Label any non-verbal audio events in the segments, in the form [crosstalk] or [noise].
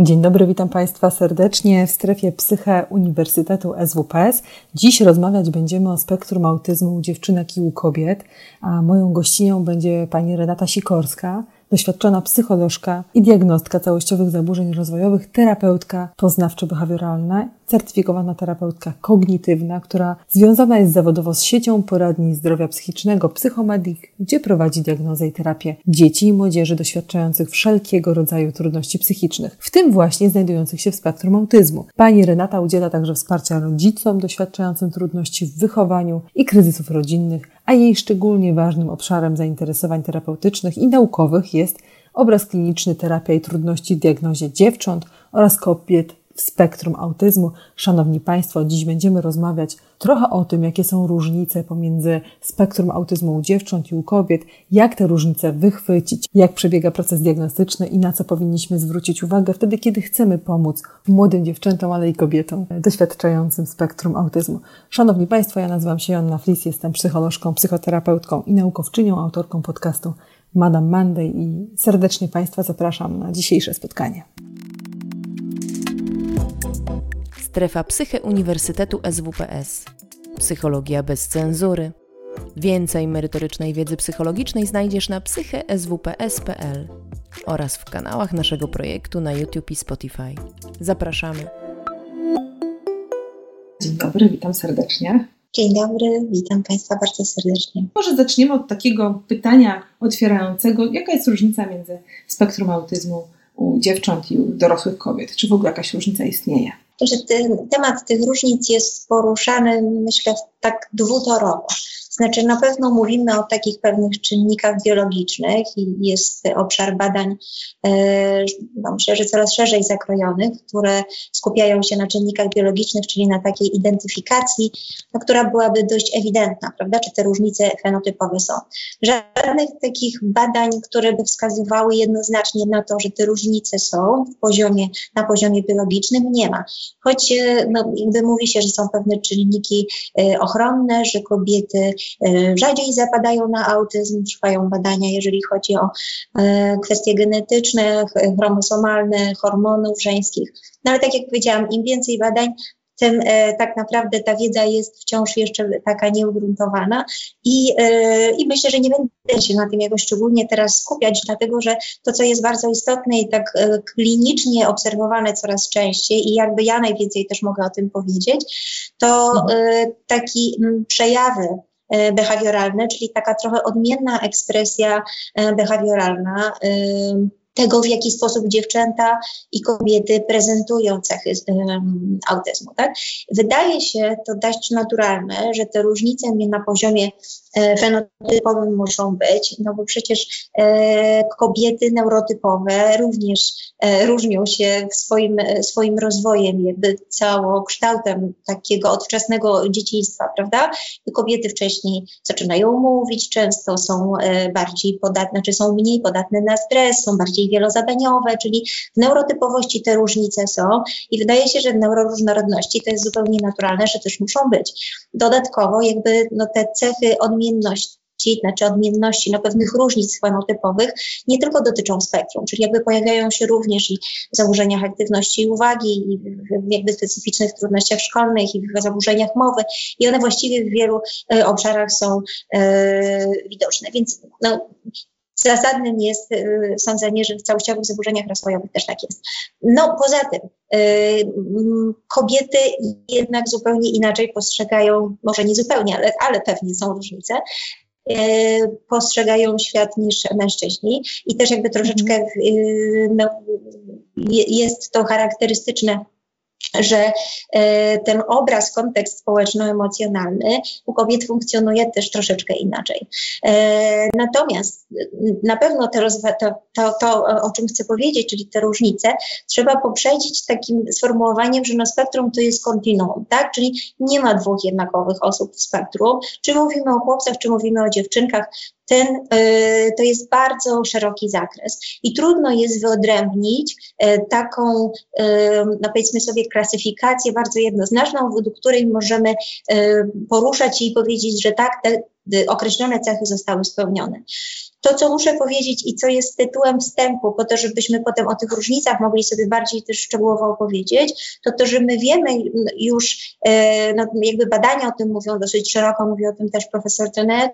Dzień dobry, witam Państwa serdecznie w strefie Psyche Uniwersytetu SWPS. Dziś rozmawiać będziemy o spektrum autyzmu u dziewczynek i u kobiet, a moją gościnią będzie pani Renata Sikorska, doświadczona psycholożka i diagnostka całościowych zaburzeń rozwojowych, terapeutka poznawczo-behawioralna, certyfikowana terapeutka kognitywna, która związana jest zawodowo z siecią poradni zdrowia psychicznego Psychomedik, gdzie prowadzi diagnozę i terapię dzieci i młodzieży doświadczających wszelkiego rodzaju trudności psychicznych, w tym właśnie znajdujących się w spektrum autyzmu. Pani Renata udziela także wsparcia rodzicom doświadczającym trudności w wychowaniu i kryzysów rodzinnych, a jej szczególnie ważnym obszarem zainteresowań terapeutycznych i naukowych jest obraz kliniczny, terapia i trudności w diagnozie dziewcząt oraz kobiet w spektrum autyzmu. Szanowni Państwo, dziś będziemy rozmawiać trochę o tym, jakie są różnice pomiędzy spektrum autyzmu u dziewcząt i u kobiet, jak te różnice wychwycić, jak przebiega proces diagnostyczny i na co powinniśmy zwrócić uwagę wtedy, kiedy chcemy pomóc młodym dziewczętom, ale i kobietom doświadczającym spektrum autyzmu. Szanowni Państwo, ja nazywam się Joanna Flis, jestem psycholożką, psychoterapeutką i naukowczynią, autorką podcastu Madame Monday i serdecznie Państwa zapraszam na dzisiejsze spotkanie. Strefa Psyche Uniwersytetu SWPS. Psychologia bez cenzury. Więcej merytorycznej wiedzy psychologicznej znajdziesz na psycheswps.pl oraz w kanałach naszego projektu na YouTube i Spotify. Zapraszamy. Dzień dobry, witam serdecznie. Dzień dobry, witam Państwa bardzo serdecznie. Może zaczniemy od takiego pytania otwierającego. Jaka jest różnica między spektrum autyzmu u dziewcząt i u dorosłych kobiet? Czy w ogóle jakaś różnica istnieje? że ten temat tych różnic jest poruszany, myślę, tak dwutorowo. Znaczy, na pewno mówimy o takich pewnych czynnikach biologicznych i jest obszar badań, e, no myślę, że coraz szerzej zakrojonych, które skupiają się na czynnikach biologicznych, czyli na takiej identyfikacji, no, która byłaby dość ewidentna, prawda, czy te różnice fenotypowe są. Żadnych takich badań, które by wskazywały jednoznacznie na to, że te różnice są w poziomie, na poziomie biologicznym, nie ma. Choć e, no, jakby mówi się, że są pewne czynniki e, ochronne, że kobiety rzadziej zapadają na autyzm, trwają badania, jeżeli chodzi o e, kwestie genetyczne, chromosomalne, hormonów żeńskich. No ale tak jak powiedziałam, im więcej badań, tym e, tak naprawdę ta wiedza jest wciąż jeszcze taka nieugruntowana i, e, i myślę, że nie będę się na tym jakoś szczególnie teraz skupiać, dlatego że to, co jest bardzo istotne i tak e, klinicznie obserwowane coraz częściej i jakby ja najwięcej też mogę o tym powiedzieć, to e, taki m, przejawy E, behawioralne, czyli taka trochę odmienna ekspresja e, behawioralna e, tego, w jaki sposób dziewczęta i kobiety prezentują cechy autyzmu. Tak? Wydaje się to dość naturalne, że te różnice na poziomie E, fenotypowym muszą być, no bo przecież e, kobiety neurotypowe również e, różnią się swoim, swoim rozwojem, jakby całokształtem takiego odwczesnego dzieciństwa, prawda? Kobiety wcześniej zaczynają mówić, często są bardziej podatne, czy są mniej podatne na stres, są bardziej wielozadaniowe, czyli w neurotypowości te różnice są i wydaje się, że w neuroróżnorodności to jest zupełnie naturalne, że też muszą być. Dodatkowo jakby no, te cechy odmienne znaczy odmienności, no pewnych różnic fenotypowych, nie tylko dotyczą spektrum, czyli jakby pojawiają się również i w zaburzeniach aktywności i uwagi, i w jakby specyficznych trudnościach szkolnych, i w zaburzeniach mowy, i one właściwie w wielu e, obszarach są e, widoczne. Więc no, zasadnym jest y, sądzenie, że w całościowych zaburzeniach rozwojowych też tak jest. No poza tym y, kobiety jednak zupełnie inaczej postrzegają, może nie zupełnie, ale, ale pewnie są różnice, y, postrzegają świat niż mężczyźni i też jakby troszeczkę mhm. no, jest to charakterystyczne że e, ten obraz, kontekst społeczno-emocjonalny u kobiet funkcjonuje też troszeczkę inaczej. E, natomiast na pewno te to, to, to, o czym chcę powiedzieć, czyli te różnice, trzeba poprzedzić takim sformułowaniem, że na spektrum to jest kontinuum, tak? Czyli nie ma dwóch jednakowych osób w spektrum. Czy mówimy o chłopcach, czy mówimy o dziewczynkach, ten, y, to jest bardzo szeroki zakres i trudno jest wyodrębnić y, taką, y, no powiedzmy sobie, klasyfikację bardzo jednoznaczną, według której możemy poruszać i powiedzieć, że tak, te określone cechy zostały spełnione. To, co muszę powiedzieć i co jest tytułem wstępu, po to, żebyśmy potem o tych różnicach mogli sobie bardziej też szczegółowo opowiedzieć, to to, że my wiemy już, e, no, jakby badania o tym mówią dosyć szeroko, mówi o tym też profesor Tenet,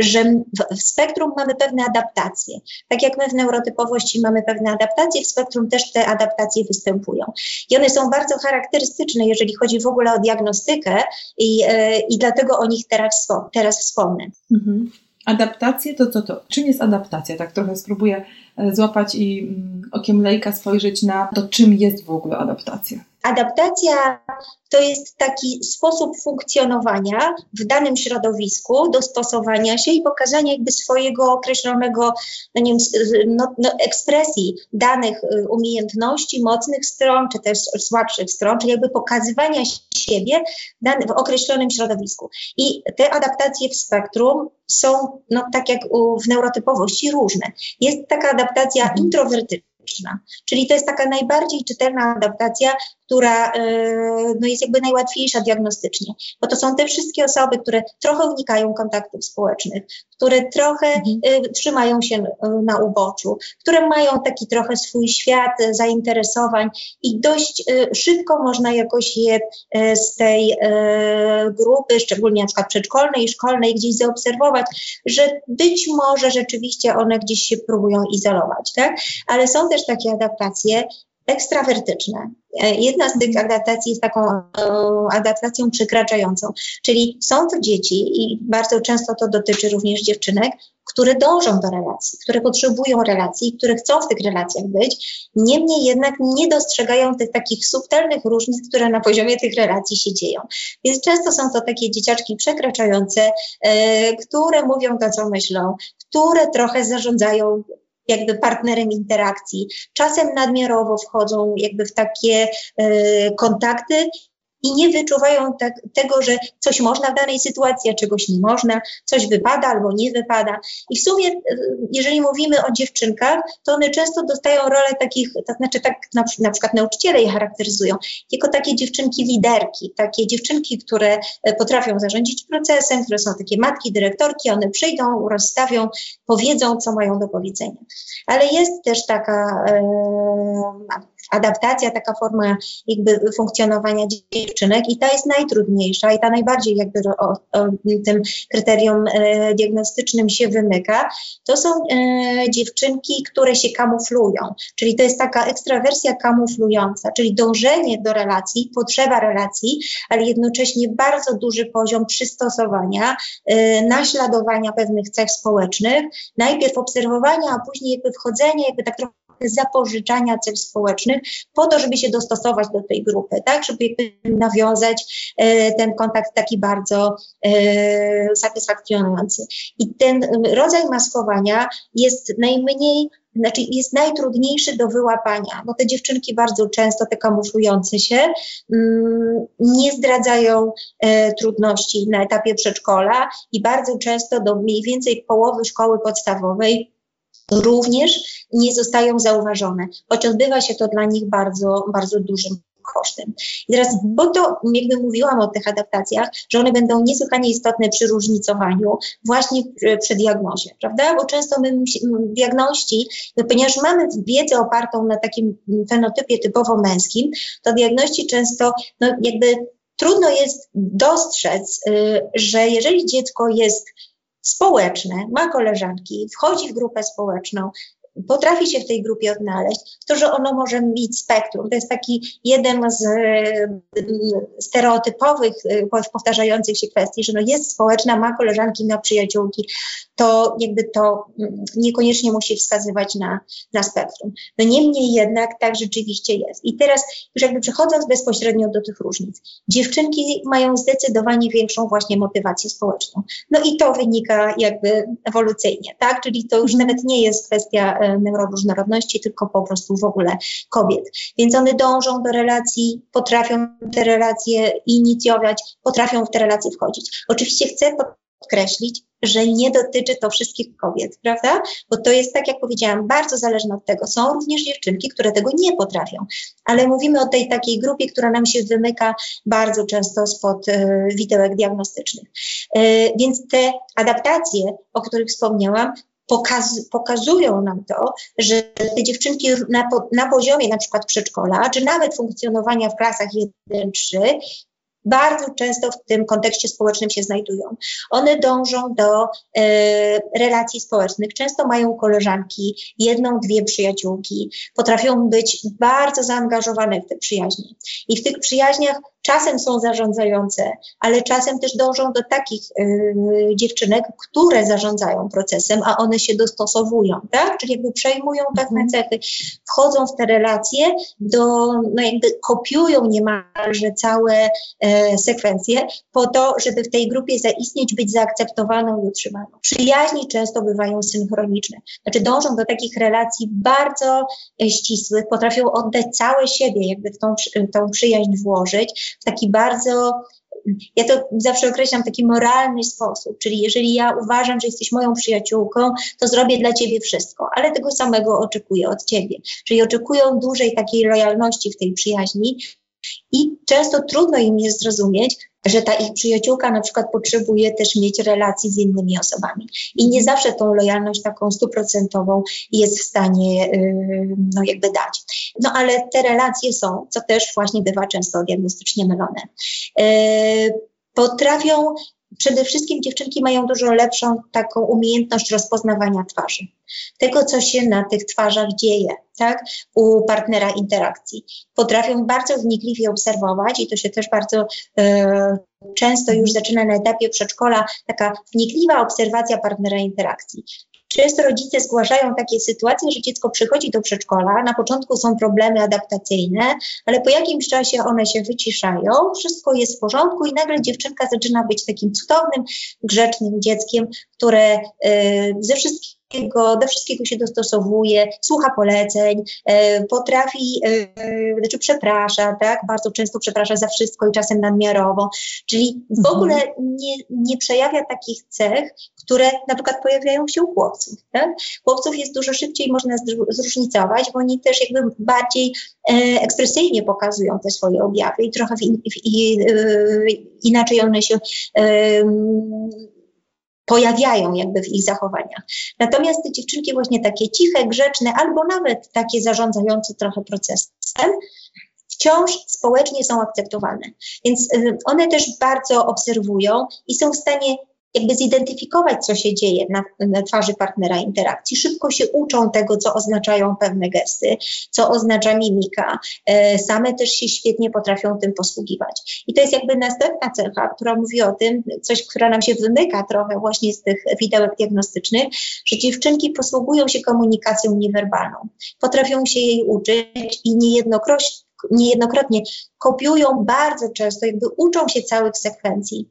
że w spektrum mamy pewne adaptacje. Tak jak my w neurotypowości mamy pewne adaptacje, w spektrum też te adaptacje występują. I one są bardzo charakterystyczne, jeżeli chodzi w ogóle o diagnostykę i, e, i dlatego o nich teraz, teraz wspomnę. Mhm. Adaptacje to co to? Czym jest adaptacja? Tak trochę spróbuję e, złapać i mm, okiem lejka spojrzeć na to, czym jest w ogóle adaptacja. Adaptacja to jest taki sposób funkcjonowania w danym środowisku, dostosowania się i pokazania jakby swojego określonego no nie wiem, no, no, ekspresji danych y, umiejętności, mocnych stron, czy też słabszych stron, czyli jakby pokazywania siebie w określonym środowisku. I te adaptacje w spektrum są, no tak jak w neurotypowości, różne. Jest taka adaptacja mhm. introwertyczna, Czyli to jest taka najbardziej czytelna adaptacja, która e, no, jest jakby najłatwiejsza diagnostycznie, bo to są te wszystkie osoby, które trochę unikają kontaktów społecznych, które trochę mhm. E, trzymają się e, na uboczu, które mają taki trochę swój świat zainteresowań i dość szybko można jakoś je z tej grupy, szczególnie na przykład przedszkolnej i szkolnej, gdzieś zaobserwować, że być może rzeczywiście one gdzieś się próbują izolować, tak? Ale są też takie adaptacje, ekstrawertyczne. E, jedna z tych adaptacji jest taką e, adaptacją przekraczającą, czyli są to dzieci i bardzo często to dotyczy również dziewczynek, które dążą do relacji, które potrzebują relacji, które chcą w tych relacjach być, niemniej jednak nie dostrzegają tych takich subtelnych różnic, które na poziomie tych relacji się dzieją. Więc często są to takie dzieciaczki przekraczające, e, które mówią to, co myślą, które trochę zarządzają jakby partnerem interakcji. Czasem nadmiarowo wchodzą jakby w takie y, kontakty i nie wyczuwają tak, tego, że coś można w danej sytuacji, a czegoś nie można, coś wypada albo nie wypada. I w sumie, jeżeli mówimy o dziewczynkach, to one często dostają rolę takich, to znaczy tak na, na przykład nauczyciele je charakteryzują, jako takie dziewczynki liderki, takie dziewczynki, które e, potrafią zarządzić procesem, które są takie matki, dyrektorki, one przyjdą, rozstawią, powiedzą, co mają do powiedzenia. Ale jest też taka e, adaptacja, taka forma jakby funkcjonowania dziewczynek i ta jest najtrudniejsza i ta najbardziej jakby o, o tym kryterium e, diagnostycznym się wymyka. To są e, dziewczynki, które się kamuflują, czyli to jest taka ekstrawersja kamuflująca, czyli dążenie do relacji, potrzeba relacji, ale jednocześnie bardzo duży poziom przystosowania, e, naśladowania pewnych cech społecznych, najpierw obserwowania, a później jakby wchodzenie, jakby tak trochę zapożyczania cech społecznych po to, żeby się dostosować do tej grupy, tak, żeby nawiązać e, ten kontakt taki bardzo e, satysfakcjonujący. I ten rodzaj maskowania jest najmniej znaczy jest najtrudniejszy do wyłapania, bo te dziewczynki bardzo często, te kamuflujące się, mm, nie zdradzają e, trudności na etapie przedszkola i bardzo często do mniej więcej połowy szkoły podstawowej również nie zostają zauważone, choć odbywa się to dla nich bardzo, bardzo dużym kosztem. I teraz, bo to jakby mówiłam o tych adaptacjach, że one będą niesłychanie istotne przy różnicowaniu właśnie przy diagnozie, prawda? Bo często my diagności, ponieważ mamy wiedzę opartą na takim fenotypie typowo męskim, to diagności często no jakby trudno jest dostrzec, y, że jeżeli dziecko jest społeczne, ma koleżanki, wchodzi w grupę społeczną, potrafi się w tej grupie odnaleźć, to, że ono może mieć spektrum. To jest taki jeden z stereotypowych, e, powtarzających się kwestii, że no jest społeczna, ma koleżanki, ma przyjaciółki, to jakby to mm, niekoniecznie musi wskazywać na, na spektrum. No niemniej jednak tak rzeczywiście jest. I teraz już jakby przechodząc bezpośrednio do tych różnic, dziewczynki mają zdecydowanie większą właśnie motywację społeczną. No i to wynika jakby ewolucyjnie, tak? Czyli to już nawet nie jest kwestia neuroróżnorodności, tylko po prostu w ogóle kobiet. Więc one dążą do relacji, potrafią te relacje inicjować, potrafią w te relacje wchodzić. Oczywiście chcę podkreślić, że nie dotyczy to wszystkich kobiet, prawda? Bo to jest, tak jak powiedziałam, bardzo zależne od tego. Są również dziewczynki, które tego nie potrafią, ale mówimy o tej takiej grupie, która nam się wymyka bardzo często spod y, widełek diagnostycznych. Y, więc te adaptacje, o których wspomniałam, pokaz, pokazują nam to, że te dziewczynki na, na poziomie na przykład przedszkola, czy nawet funkcjonowania w klasach 1-3 bardzo często w tym kontekście społecznym się znajdują. One dążą do e, relacji społecznych, często mają koleżanki, jedną, dwie przyjaciółki, potrafią być bardzo zaangażowane w te przyjaźnie. I w tych przyjaźniach czasem są zarządzające, ale czasem też dążą do takich y, dziewczynek, które zarządzają procesem, a one się dostosowują, tak? Czyli jakby przejmują pewne mhm. cechy, wchodzą w te relacje, do, no jakby kopiują niemalże całe e, sekwencje po to, żeby w tej grupie zaistnieć, być zaakceptowaną i utrzymaną. Przyjaźni często bywają synchroniczne, znaczy dążą do takich relacji bardzo e, ścisłych, potrafią oddać całe siebie, jakby w tą, tą przyjaźń włożyć, w taki bardzo ja to zawsze określam w taki moralny sposób, czyli jeżeli ja uważam, że jesteś moją przyjaciółką, to zrobię dla ciebie wszystko, ale tego samego oczekuję od ciebie. Czyli oczekują dużej takiej lojalności w tej przyjaźni i często trudno im jest zrozumieć, że ta ich przyjaciółka na przykład potrzebuje też mieć relacji z innymi osobami. I nie zawsze tą lojalność taką stuprocentową jest w stanie yy, no jakby dać. No ale te relacje są, co też właśnie bywa często diagnostycznie mylone. Yy, potrafią przede wszystkim dziewczynki mają dużo lepszą taką umiejętność rozpoznawania twarzy. Tego, co się na tych twarzach dzieje, tak, u partnera interakcji. Potrafią bardzo wnikliwie obserwować i to się też bardzo e, często już zaczyna na etapie przedszkola, taka wnikliwa obserwacja partnera interakcji. Często rodzice zgłaszają takie sytuacje, że dziecko przychodzi do przedszkola, na początku są problemy adaptacyjne, ale po jakimś czasie one się wyciszają, wszystko jest w porządku i nagle dziewczynka zaczyna być takim cudownym, grzecznym dzieckiem, które y, ze wszystkich wszystkiego, do wszystkiego się dostosowuje, słucha poleceń, e, potrafi, e, znaczy przeprasza, tak? Bardzo często przeprasza za wszystko i czasem nadmiarowo. Czyli w mhm. ogóle nie, nie przejawia takich cech, które na przykład pojawiają się u chłopców. Tak? Chłopców jest dużo szybciej można zróżnicować, bo oni też jakby bardziej e, ekspresyjnie pokazują te swoje objawy i trochę w in, w, i, inaczej one się pojawiają jakby w ich zachowaniach. Natomiast te dziewczynki właśnie takie ciche, grzeczne albo nawet takie zarządzające trochę procesem, wciąż społecznie są akceptowane. Więc y, one też bardzo obserwują i są w stanie jakby zidentyfikować, co się dzieje na, na, twarzy partnera interakcji. Szybko się uczą tego, co oznaczają pewne gesty, co oznacza mimika. E, same też się świetnie potrafią tym posługiwać. I to jest jakby następna cecha, która mówi o tym, coś, która nam się wymyka trochę właśnie z tych widełek diagnostycznych, że dziewczynki posługują się komunikacją niewerbalną. Potrafią się jej uczyć i niejednokrotnie, niejednokrotnie kopiują bardzo często, jakby uczą się całych sekwencji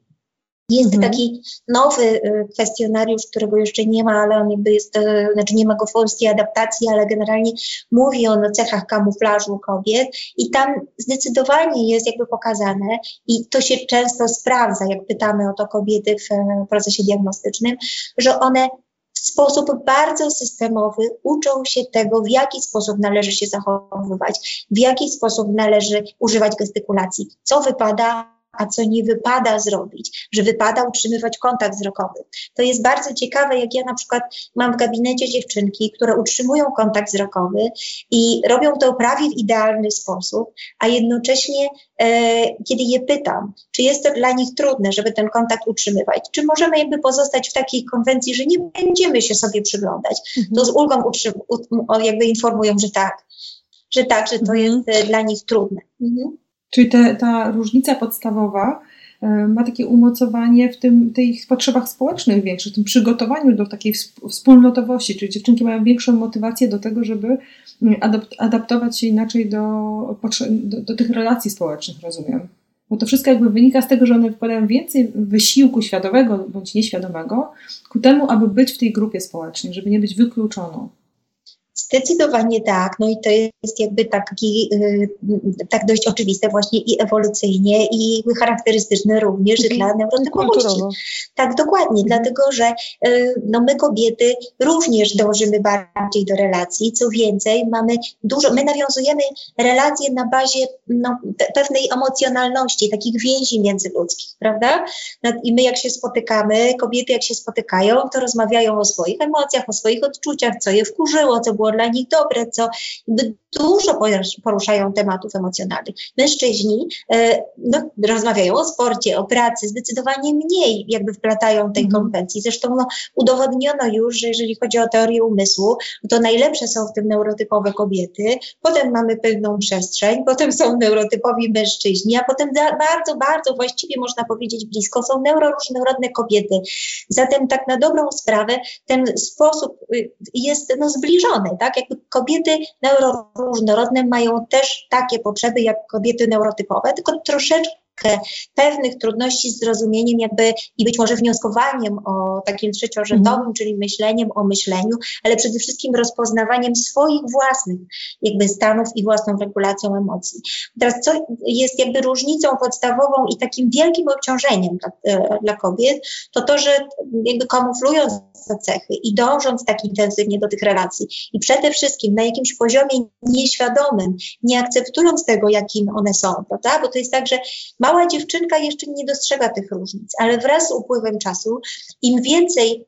jest mhm. taki nowy y, kwestionariusz, którego jeszcze nie ma, ale on jakby jest, y, znaczy nie ma go w polskiej adaptacji, ale generalnie mówi on o cechach kamuflażu kobiet i tam zdecydowanie jest jakby pokazane i to się często sprawdza, jak pytamy o to kobiety w e, procesie diagnostycznym, że one w sposób bardzo systemowy uczą się tego, w jaki sposób należy się zachowywać, w jaki sposób należy używać gestykulacji, co wypada, a co nie wypada zrobić, że wypada utrzymywać kontakt wzrokowy. To jest bardzo ciekawe, jak ja na przykład mam w gabinecie dziewczynki, które utrzymują kontakt wzrokowy i robią to prawie w idealny sposób, a jednocześnie, e, kiedy je pytam, czy jest to dla nich trudne, żeby ten kontakt utrzymywać, czy możemy jakby pozostać w takiej konwencji, że nie będziemy się sobie przyglądać, mhm. to z ulgą jakby informują, że tak, że tak, że to mhm. jest e, dla nich trudne. Mhm. Czyli te, ta różnica podstawowa e, ma takie umocowanie w tym, tych potrzebach społecznych większych, w tym przygotowaniu do takiej wspólnotowości, czyli dziewczynki mają większą motywację do tego, żeby mm, adaptować się inaczej do, do, do tych relacji społecznych, rozumiem. Bo to wszystko jakby wynika z tego, że one wkładają więcej wysiłku świadomego bądź nieświadomego ku temu, aby być w tej grupie społecznej, żeby nie być wykluczoną Zdecydowanie tak. No i to jest jakby taki, y, tak dość oczywiste właśnie i ewolucyjnie i charakterystyczne również mm. dla neurotypowości. Tak, dokładnie, mm. dlatego że y, no my kobiety również dążymy bardziej do relacji. Co więcej, mamy dużo, my nawiązujemy relacje na bazie no, pewnej emocjonalności, takich więzi międzyludzkich, prawda? No, I my jak się spotykamy, kobiety jak się spotykają, to rozmawiają o swoich emocjach, o swoich odczuciach, co je wkurzyło, co było dla nich dobre, co dużo poruszają tematów emocjonalnych. Mężczyźni e, no, rozmawiają o sporcie, o pracy, zdecydowanie mniej jakby wplatają tej mhm. konwencji. Zresztą no, udowodniono już, że jeżeli chodzi o teorię umysłu, to najlepsze są w tym neurotypowe kobiety, potem mamy pewną przestrzeń, potem są neurotypowi mężczyźni, a potem bardzo, bardzo właściwie można powiedzieć blisko są neuroróżnorodne kobiety. Zatem tak na dobrą sprawę ten sposób y, jest no, zbliżony, tak? Jakby kobiety neuroróżnorodne mają też takie potrzeby jak kobiety neurotypowe, tylko troszeczkę pewnych trudności z zrozumieniem jakby i być może wnioskowaniem o takim trzeciorzędowym, mm. czyli myśleniem o myśleniu, ale przede wszystkim rozpoznawaniem swoich własnych jakby stanów i własną regulacją emocji. Teraz co jest jakby różnicą podstawową i takim wielkim obciążeniem dla, e, dla kobiet, to to, że jakby kamuflując te cechy i dążąc tak intensywnie do tych relacji i przede wszystkim na jakimś poziomie nieświadomym, nie akceptując tego, jakim one są, prawda? Bo to jest tak, że ma mała dziewczynka jeszcze nie dostrzega tych różnic, ale wraz z upływem czasu, im więcej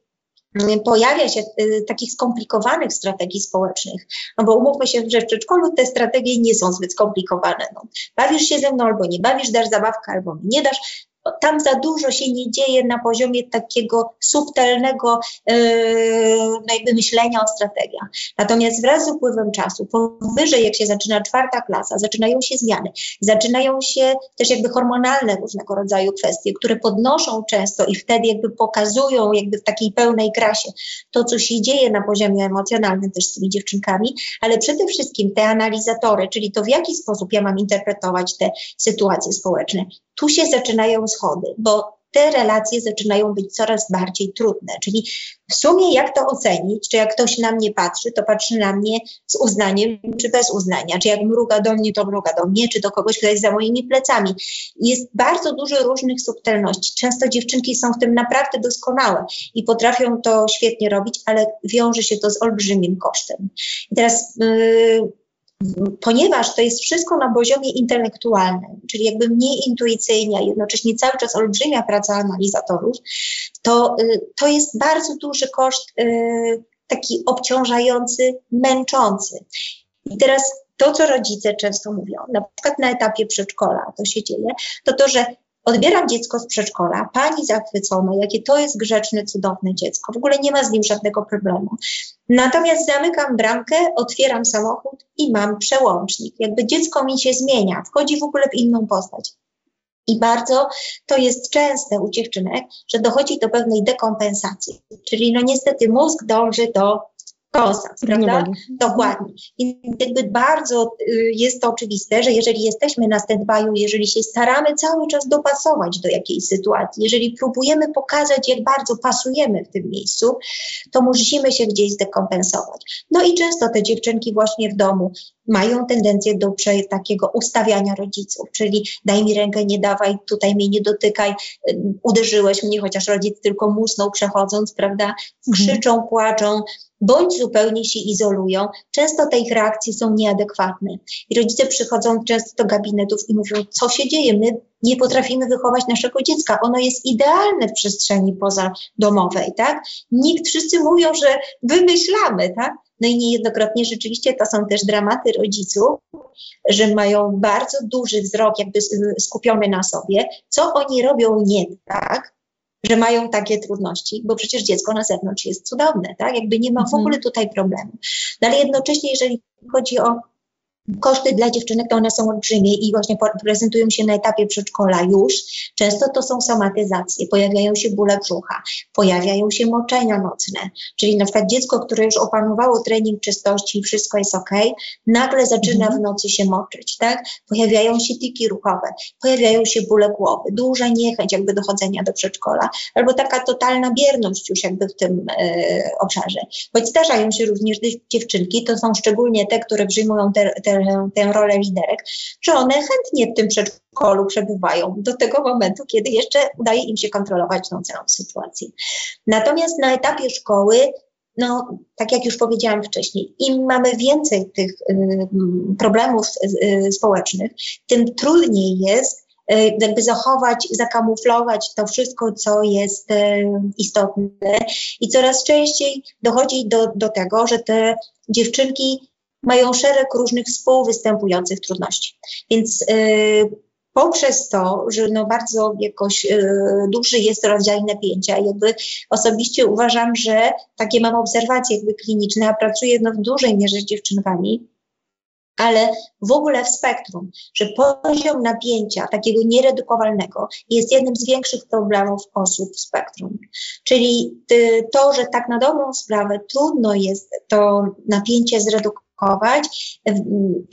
mm, pojawia się y, takich skomplikowanych strategii społecznych, no bo umówmy się, że w przedszkolu te strategie nie są zbyt skomplikowane. No, bawisz się ze mną albo nie bawisz, dasz zabawkę albo nie dasz, tam za dużo się nie dzieje na poziomie takiego subtelnego yy, myślenia o strategiach. Natomiast wraz z upływem czasu, powyżej jak się zaczyna czwarta klasa, zaczynają się zmiany, zaczynają się też jakby hormonalne różnego rodzaju kwestie, które podnoszą często i wtedy jakby pokazują jakby w takiej pełnej krasie to, co się dzieje na poziomie emocjonalnym też z tymi dziewczynkami, ale przede wszystkim te analizatory, czyli to w jaki sposób ja mam interpretować te sytuacje społeczne, tu się zaczynają schody, bo te relacje zaczynają być coraz bardziej trudne. Czyli w sumie jak to ocenić? Czy jak ktoś na mnie patrzy, to patrzy na mnie z uznaniem, czy bez uznania? Czy jak mruga do mnie, to mruga do mnie, czy do kogoś, kto jest za moimi plecami? Jest bardzo dużo różnych subtelności. Często dziewczynki są w tym naprawdę doskonałe i potrafią to świetnie robić, ale wiąże się to z olbrzymim kosztem. I teraz yy, ponieważ to jest wszystko na poziomie intelektualnym, czyli jakby mniej intuicyjnie, a jednocześnie cały czas olbrzymia praca analizatorów, to, y, to jest bardzo duży koszt, y, taki obciążający, męczący. I teraz to, co rodzice często mówią, na przykład na etapie przedszkola to się dzieje, to to, że Odbieram dziecko z przedszkola, pani zachwycona, jakie to jest grzeczne, cudowne dziecko. W ogóle nie ma z nim żadnego problemu. Natomiast zamykam bramkę, otwieram samochód i mam przełącznik. Jakby dziecko mi się zmienia, wchodzi w ogóle w inną postać. I bardzo to jest częste u dziewczynek, że dochodzi do pewnej dekompensacji. Czyli no niestety mózg dąży do konsens, prawda? Dokładnie. I jakby bardzo y, jest to oczywiste, że jeżeli jesteśmy na stand-by'u, jeżeli się staramy cały czas dopasować do jakiejś sytuacji, jeżeli próbujemy pokazać, jak bardzo pasujemy w tym miejscu, to musimy się gdzieś zdekompensować. No i często te dziewczynki właśnie w domu mają tendencję do takiego ustawiania rodziców, czyli daj mi rękę, nie dawaj, tutaj mnie nie dotykaj, y, uderzyłeś mnie, chociaż rodzic tylko musnął przechodząc, prawda? Mhm. Krzyczą, płaczą, bądź zupełnie się izolują. Często te ich reakcje są nieadekwatne. I rodzice przychodzą często do gabinetów i mówią, co się dzieje, my nie potrafimy wychować naszego dziecka. Ono jest idealne w przestrzeni pozadomowej, tak? Nikt, wszyscy mówią, że wymyślamy, tak? No i niejednokrotnie rzeczywiście to są też dramaty rodziców, że mają bardzo duży wzrok jakby skupiony na sobie, co oni robią nie tak, że mają takie trudności, bo przecież dziecko na zewnątrz jest cudowne, tak? Jakby nie ma w mhm. ogóle tutaj problemu. No ale jednocześnie, jeżeli chodzi o Koszty dla dziewczynek to one są olbrzymie i właśnie prezentują się na etapie przedszkola już. Często to są somatyzacje, pojawiają się bóle brzucha, pojawiają się moczenia nocne, czyli na przykład dziecko, które już opanowało trening czystości i wszystko jest ok, nagle zaczyna mhm. w nocy się moczyć, tak? Pojawiają się tiki ruchowe, pojawiają się bóle głowy, duża niechęć jakby dochodzenia do przedszkola, albo taka totalna bierność już jakby w tym e, obszarze. Choć zdarzają się również dziewczynki, to są szczególnie te, które przyjmują te, te tę, tę rolę liderek, że one chętnie w tym przedszkolu przebywają do tego momentu, kiedy jeszcze udaje im się kontrolować tą całą sytuację. Natomiast na etapie szkoły no, tak jak już powiedziałam wcześniej, im mamy więcej tych y, problemów y, społecznych, tym trudniej jest y, jakby zachować, zakamuflować to wszystko, co jest y, istotne. I coraz częściej dochodzi do, do tego, że te dziewczynki mają szereg różnych współwystępujących trudności. Więc y, poprzez to, że no bardzo jakoś y, duży jest rodzaj napięcia, jakby osobiście uważam, że takie mam obserwacje jakby kliniczne, a pracuję no, w dużej mierze z dziewczynkami, ale w ogóle w spektrum, że poziom napięcia takiego nieredukowalnego jest jednym z większych problemów osób w spektrum. Czyli y, to, że tak na dobrą sprawę trudno jest to napięcie zredukować,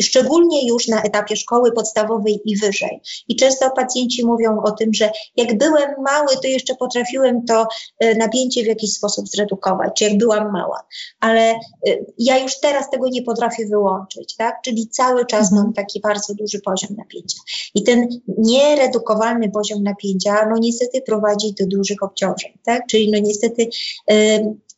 szczególnie już na etapie szkoły podstawowej i wyżej. I często pacjenci mówią o tym, że jak byłem mały, to jeszcze potrafiłem to e, napięcie w jakiś sposób zredukować, czy jak byłam mała, ale e, ja już teraz tego nie potrafię wyłączyć, tak? Czyli cały czas mam taki bardzo duży poziom napięcia. I ten nieredukowalny poziom napięcia, no niestety prowadzi do dużych obciążeń, tak? Czyli no niestety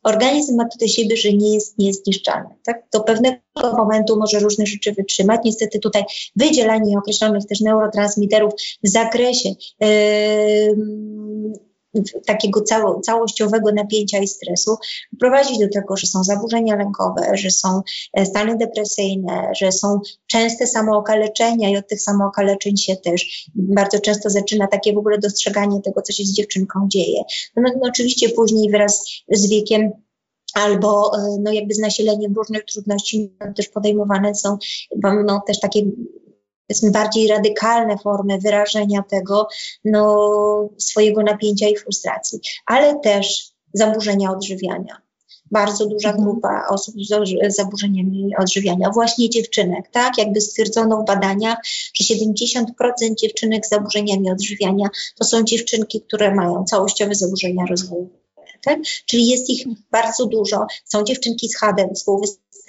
organizm ma tutaj siebie, że nie jest niezniszczalny. Tak? Do pewnego momentu może różne rzeczy wytrzymać. Niestety tutaj wydzielanie określonych też neurotransmiterów w zakresie yy, takiego cało, całościowego napięcia i stresu prowadzi do tego, że są zaburzenia lękowe, że są e, stany depresyjne, że są częste samookaleczenia i od tych samookaleczeń się też bardzo często zaczyna takie w ogóle dostrzeganie tego, co się z dziewczynką dzieje. No, no oczywiście później wraz z wiekiem albo e, no jakby z nasileniem różnych trudności też podejmowane są no, też takie powiedzmy bardziej radykalne formy wyrażenia tego no, swojego napięcia i frustracji, ale też zaburzenia odżywiania. Bardzo duża mhm. grupa osób z zaburzeniami odżywiania, właśnie dziewczynek, tak? Jakby stwierdzono w badaniach, że 70% dziewczynek z zaburzeniami odżywiania to są dziewczynki, które mają całościowe zaburzenia rozwoju. Tak? Czyli jest ich bardzo dużo. Są dziewczynki z HADem,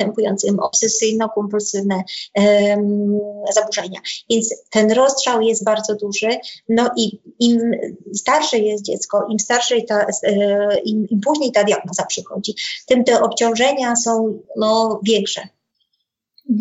występującym obsesyjno-kompulsywne um, zaburzenia. Więc ten rozstrzał jest bardzo duży. No i im starsze jest dziecko, im starsze ta, e, im, im później ta diagnoza przychodzi, tym te obciążenia są no, większe.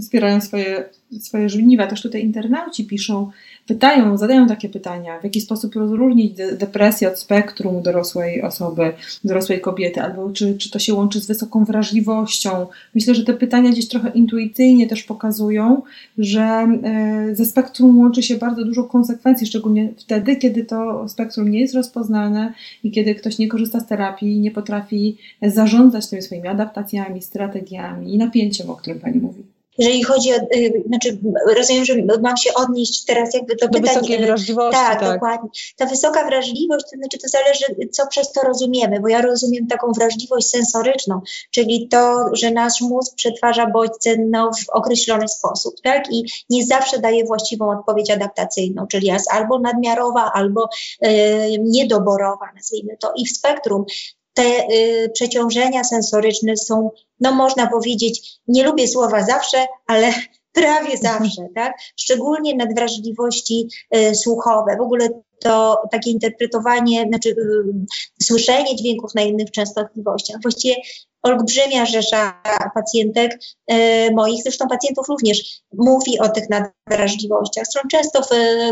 Wspierają swoje, swoje żniwa. Też tutaj internauci piszą, pytają, zadają takie pytania, w jaki sposób rozróżnić depresję od spektrum dorosłej osoby, dorosłej kobiety, albo czy, czy to się łączy z wysoką wrażliwością. Myślę, że te pytania gdzieś trochę intuicyjnie też pokazują, że e, ze spektrum łączy się bardzo dużo konsekwencji, szczególnie wtedy, kiedy to spektrum nie jest rozpoznane i kiedy ktoś nie korzysta z terapii, nie potrafi zarządzać tymi swoimi adaptacjami, strategiami i napięciem, o którym Pani mówi. Jeżeli chodzi o, y, znaczy rozumiem, że mam się odnieść teraz jakby do, do pytań. wysokiej wrażliwości. Tak, tak, dokładnie. Ta wysoka wrażliwość, to znaczy to zależy, co przez to rozumiemy, bo ja rozumiem taką wrażliwość sensoryczną, czyli to, że nasz mózg przetwarza bodźce no, w określony sposób, tak? I nie zawsze daje właściwą odpowiedź adaptacyjną, czyli jest albo nadmiarowa, albo y, niedoborowa, nazwijmy to. I w spektrum te y, przeciążenia sensoryczne są, no można powiedzieć, nie lubię słowa zawsze, ale [laughs] prawie zawsze, tak? Szczególnie nadwrażliwości y, słuchowe. W ogóle to takie interpretowanie, znaczy y, słyszenie dźwięków na innych częstotliwościach. Właściwie olbrzymia rzesza pacjentek e, moich, zresztą pacjentów również, mówi o tych nadwrażliwościach. Zresztą często w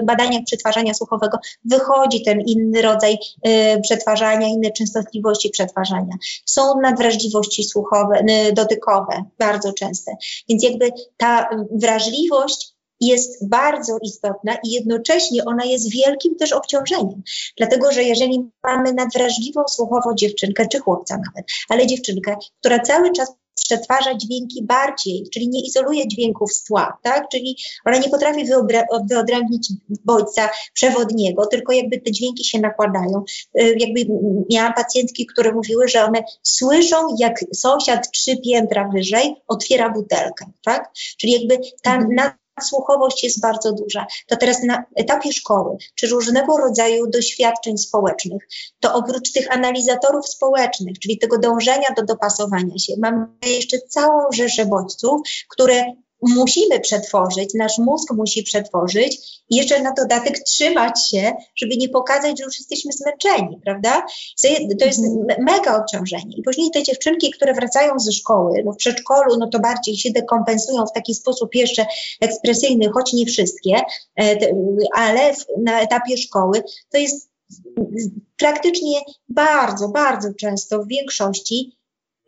badaniach przetwarzania słuchowego wychodzi ten inny rodzaj e, przetwarzania, inne częstotliwości przetwarzania. Są nadwrażliwości słuchowe, dotykowe, bardzo częste. Więc jakby ta wrażliwość jest bardzo istotna i jednocześnie ona jest wielkim też obciążeniem. Dlatego, że jeżeli mamy nadwrażliwą słuchowo dziewczynkę, czy chłopca nawet, ale dziewczynkę, która cały czas przetwarza dźwięki bardziej, czyli nie izoluje dźwięków z tła, tak? Czyli ona nie potrafi wyodrębnić bodźca przewodniego, tylko jakby te dźwięki się nakładają. Y, jakby miałam pacjentki, które mówiły, że one słyszą, jak sąsiad trzy piętra wyżej otwiera butelkę, tak? Czyli jakby ta mhm słuchowość jest bardzo duża. To teraz na etapie szkoły, czy różnego rodzaju doświadczeń społecznych, to oprócz tych analizatorów społecznych, czyli tego dążenia do dopasowania się, mamy jeszcze całą rzeszę bodźców, które musimy przetworzyć, nasz mózg musi przetworzyć i jeszcze na dodatek trzymać się, żeby nie pokazać, że już jesteśmy zmęczeni, prawda? To jest mhm. mega obciążenie. I później te dziewczynki, które wracają ze szkoły, no w przedszkolu, no to bardziej się dekompensują w taki sposób jeszcze ekspresyjny, choć nie wszystkie, e, ale na etapie szkoły to jest praktycznie bardzo, bardzo często w większości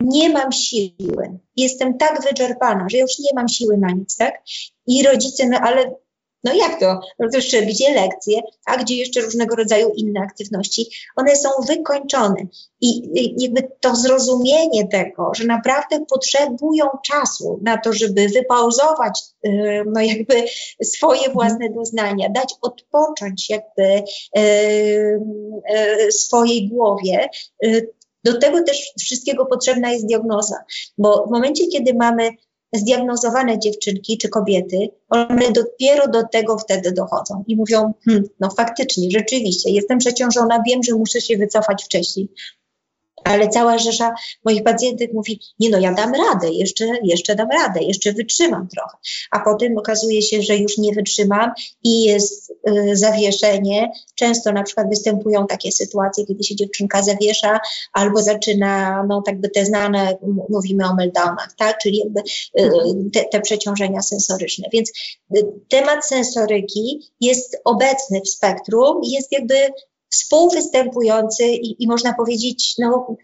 nie mam siły. Jestem tak wyczerpana, że już nie mam siły na nic, tak? I rodzice, no ale no jak to? No to jeszcze gdzie lekcje, a gdzie jeszcze różnego rodzaju inne aktywności? One są wykończone. I jakby to zrozumienie tego, że naprawdę potrzebują czasu na to, żeby wypauzować y, no jakby swoje mhm. własne doznania, dać odpocząć jakby y, y, swojej głowie, do tego też wszystkiego potrzebna jest diagnoza, bo w momencie, kiedy mamy zdiagnozowane dziewczynki czy kobiety, one dopiero do tego wtedy dochodzą i mówią, hm, no faktycznie, rzeczywiście, jestem przeciążona, wiem, że muszę się wycofać wcześniej. Ale cała rzesza moich pacjentów mówi, nie no, ja dam radę, jeszcze, jeszcze dam radę, jeszcze wytrzymam trochę. A potem okazuje się, że już nie wytrzymam i jest y, zawieszenie. Często na przykład występują takie sytuacje, kiedy się dziewczynka zawiesza albo zaczyna, no tak by te znane, mówimy o meltdownach, tak, czyli jakby y, te, te przeciążenia sensoryczne. Więc y, temat sensoryki jest obecny w spektrum, jest jakby współwystępujący i, i można powiedzieć, no,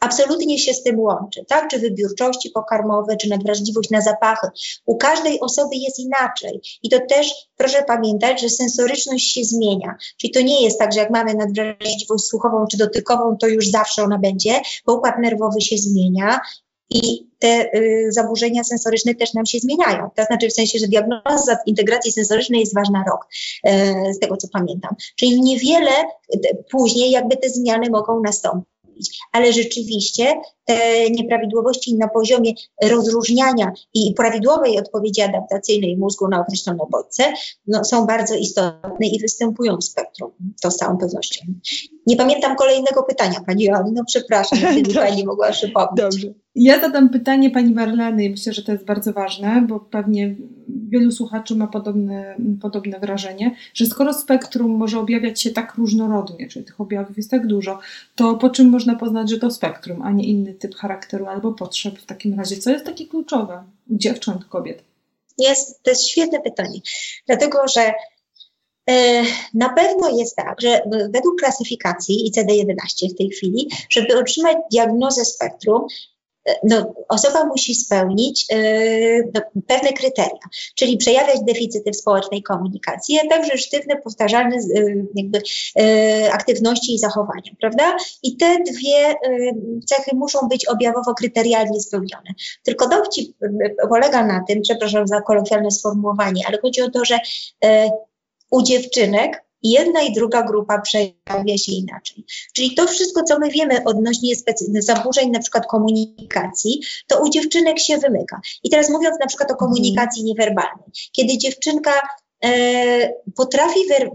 absolutnie się z tym łączy, tak? Czy wybiórczości pokarmowe, czy nadwrażliwość na zapachy. U każdej osoby jest inaczej. I to też proszę pamiętać, że sensoryczność się zmienia. Czyli to nie jest tak, że jak mamy nadwrażliwość słuchową czy dotykową, to już zawsze ona będzie, bo układ nerwowy się zmienia i te y, zaburzenia sensoryczne też nam się zmieniają. To znaczy w sensie, że diagnoza integracji sensorycznej jest ważna rok, y, z tego co pamiętam. Czyli niewiele y, później jakby te zmiany mogą nastąpić ale rzeczywiście nieprawidłowości na poziomie rozróżniania i prawidłowej odpowiedzi adaptacyjnej mózgu na określone bodźce no, są bardzo istotne i występują w spektrum, to z całą pewnością. Nie pamiętam kolejnego pytania, Pani Joanny, no przepraszam, [laughs] jeśli Pani mogła przypomnieć. Dobrze. Ja zadam pytanie Pani Marleny i myślę, że to jest bardzo ważne, bo pewnie wielu słuchaczy ma podobne, podobne wrażenie, że skoro spektrum może objawiać się tak różnorodnie, czyli tych objawów jest tak dużo, to po czym można poznać, że to spektrum, a nie inny typ charakteru albo potrzeb w takim razie? Co jest takie kluczowe u dziewcząt, kobiet? Jest, to jest świetne pytanie, dlatego że e, na pewno jest tak, że według klasyfikacji ICD-11 w tej chwili, żeby otrzymać diagnozę spektrum, no, osoba musi spełnić no, pewne kryteria, czyli przejawiać deficyty w społecznej komunikacji, a także sztywne, powtarzalne y, jakby, aktywności i zachowania, prawda? I te dwie cechy muszą być objawowo kryterialnie spełnione. Tylko dowcip polega na tym, przepraszam za kolokwialne sformułowanie, ale chodzi o to, że u dziewczynek jedna i druga grupa przejawia się inaczej. Czyli to wszystko, co my wiemy odnośnie zaburzeń na przykład komunikacji, to u dziewczynek się wymyka. I teraz mówiąc na przykład o mhm. komunikacji niewerbalnej, kiedy dziewczynka e, potrafi wer, e,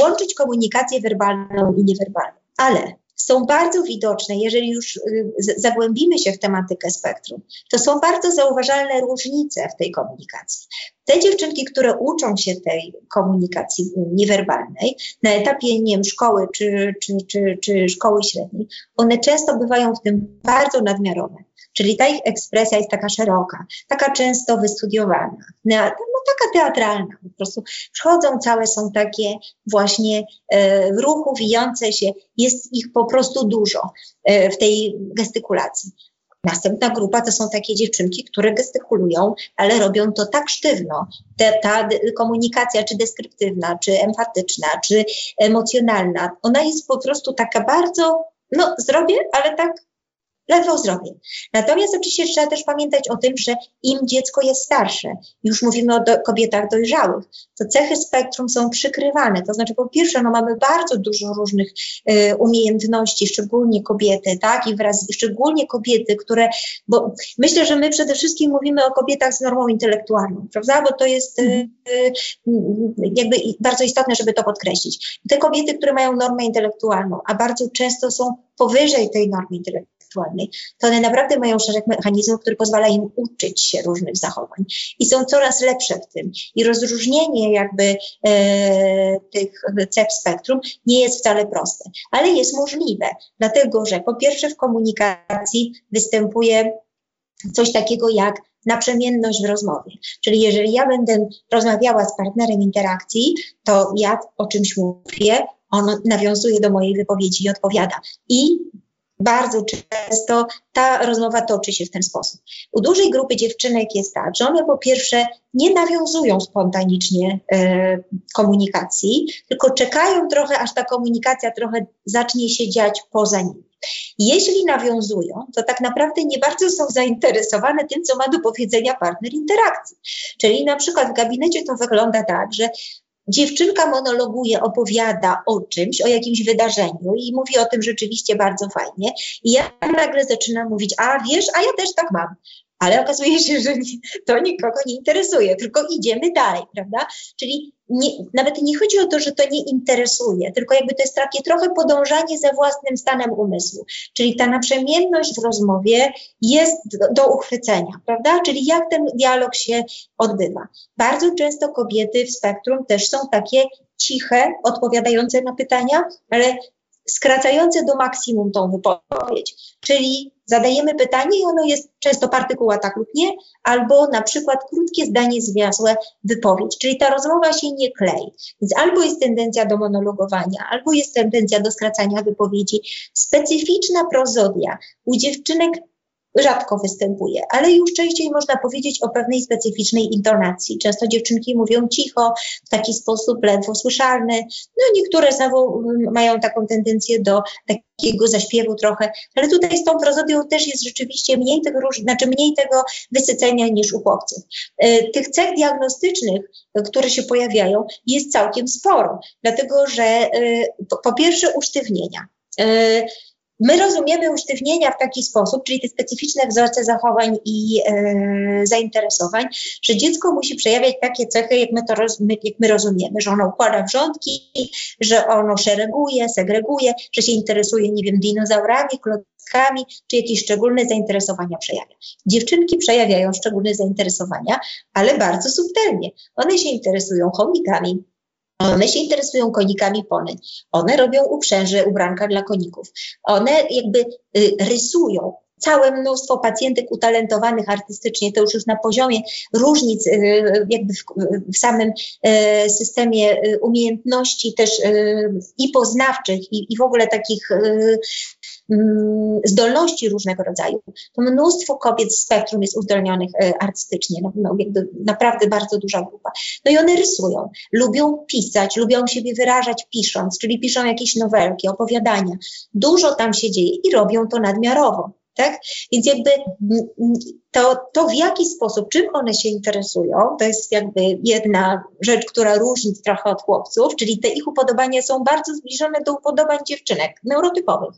łączyć komunikację werbalną i niewerbalną, ale są bardzo widoczne, jeżeli już y, zagłębimy się w tematykę spektrum, to są bardzo zauważalne różnice w tej komunikacji. Te dziewczynki, które uczą się tej komunikacji niewerbalnej na etapie nie wiem, szkoły czy, czy, czy, czy szkoły średniej, one często bywają w tym bardzo nadmiarowe. Czyli ta ich ekspresja jest taka szeroka, taka często wystudiowana, no, taka teatralna. Po prostu przychodzą całe, są takie właśnie e, w ruchu, wijące się, jest ich po prostu dużo e, w tej gestykulacji. Następna grupa to są takie dziewczynki, które gestykulują, ale robią to tak sztywno. Ta komunikacja, czy deskryptywna, czy emfatyczna, czy emocjonalna, ona jest po prostu taka bardzo, no zrobię, ale tak ledwo zdrowie. Natomiast oczywiście trzeba też pamiętać o tym, że im dziecko jest starsze, już mówimy o do, kobietach dojrzałych, to cechy spektrum są przykrywane. To znaczy, po pierwsze, no mamy bardzo dużo różnych y, umiejętności, szczególnie kobiety, tak, i wraz, szczególnie kobiety, które, bo myślę, że my przede wszystkim mówimy o kobietach z normą intelektualną, prawda, bo to jest y, y, jakby bardzo istotne, żeby to podkreślić. Te kobiety, które mają normę intelektualną, a bardzo często są powyżej tej normy intelektualnej, to one naprawdę mają szereg mechanizmów, które pozwala im uczyć się różnych zachowań i są coraz lepsze w tym. I rozróżnienie jakby e, tych cech spektrum nie jest wcale proste, ale jest możliwe, dlatego że po pierwsze w komunikacji występuje coś takiego jak naprzemienność w rozmowie. Czyli jeżeli ja będę rozmawiała z partnerem interakcji, to ja o czymś mówię, on nawiązuje do mojej wypowiedzi i odpowiada. I bardzo często ta rozmowa toczy się w ten sposób. U dużej grupy dziewczynek jest tak, że one po pierwsze nie nawiązują spontanicznie e, komunikacji, tylko czekają trochę, aż ta komunikacja trochę zacznie się dziać poza nimi. Jeśli nawiązują, to tak naprawdę nie bardzo są zainteresowane tym, co ma do powiedzenia partner interakcji. Czyli na przykład w gabinecie to wygląda tak, że Dziewczynka monologuje, opowiada o czymś, o jakimś wydarzeniu i mówi o tym rzeczywiście bardzo fajnie. I ja nagle zaczynam mówić, a wiesz, a ja też tak mam ale okazuje się, że to nikogo nie interesuje, tylko idziemy dalej, prawda? Czyli nie, nawet nie chodzi o to, że to nie interesuje, tylko jakby to jest takie trochę podążanie za własnym stanem umysłu. Czyli ta naprzemienność w rozmowie jest do, do uchwycenia, prawda? Czyli jak ten dialog się odbywa. Bardzo często kobiety w spektrum też są takie ciche, odpowiadające na pytania, ale skracające do maksimum tą wypowiedź. Czyli zadajemy pytanie i ono jest często partykuła tak lub nie, albo na przykład krótkie zdanie zwiasłe wypowiedź, czyli ta rozmowa się nie klei. Więc albo jest tendencja do monologowania, albo jest tendencja do skracania wypowiedzi. Specyficzna prozodia u dziewczynek rzadko występuje, ale już częściej można powiedzieć o pewnej specyficznej intonacji. Często dziewczynki mówią cicho, w taki sposób ledwo słyszalny. No niektóre znowu mm, mają taką tendencję do takiego zaśpiewu trochę, ale tutaj z tą prozodią też jest rzeczywiście mniej tego, znaczy mniej tego wysycenia niż u chłopców. E, tych cech diagnostycznych, które się pojawiają, jest całkiem sporo, dlatego że e, po pierwsze usztywnienia. My rozumiemy usztywnienia w taki sposób, czyli te specyficzne wzorce zachowań i e, zainteresowań, że dziecko musi przejawiać takie cechy, jak my to roz, my, jak my rozumiemy, że ono układa wrzątki, że ono szereguje, segreguje, że się interesuje, nie wiem, dinozaurami, klockami, czy jakieś szczególne zainteresowania przejawia. Dziewczynki przejawiają szczególne zainteresowania, ale bardzo subtelnie. One się interesują chomikami, one się interesują konikami pony. One robią uprzęże, ubranka dla koników. One jakby y, rysują całe mnóstwo pacjentek utalentowanych artystycznie, to już już na poziomie różnic y, jakby w, w samym y, systemie umiejętności też i poznawczych i, i w ogóle takich zdolności różnego rodzaju, to mnóstwo kobiet z spektrum jest uzdolnionych e, artystycznie, no, no, naprawdę bardzo duża grupa. No i one rysują, lubią pisać, lubią siebie wyrażać pisząc, czyli piszą jakieś nowelki, opowiadania. Dużo tam się dzieje i robią to nadmiarowo. Tak? Więc jakby to, to, w jaki sposób, czym one się interesują, to jest jakby jedna rzecz, która różni trochę od chłopców, czyli te ich upodobania są bardzo zbliżone do upodobań dziewczynek neurotypowych.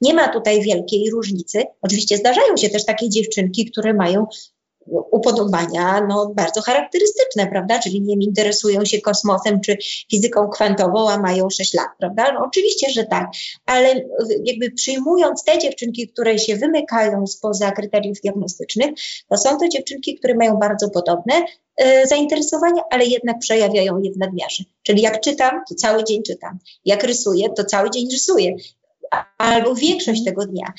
Nie ma tutaj wielkiej różnicy. Oczywiście zdarzają się też takie dziewczynki, które mają upodobania no, bardzo charakterystyczne, prawda? Czyli nie interesują się kosmosem czy fizyką kwantową, a mają 6 lat, prawda? No, oczywiście, że tak, ale jakby przyjmując te dziewczynki, które się wymykają spoza kryteriów diagnostycznych, to są to dziewczynki, które mają bardzo podobne e, zainteresowania, ale jednak przejawiają je w nadmiarze. Czyli jak czytam, to cały dzień czytam. Jak rysuję, to cały dzień rysuję albo większość tego dnia.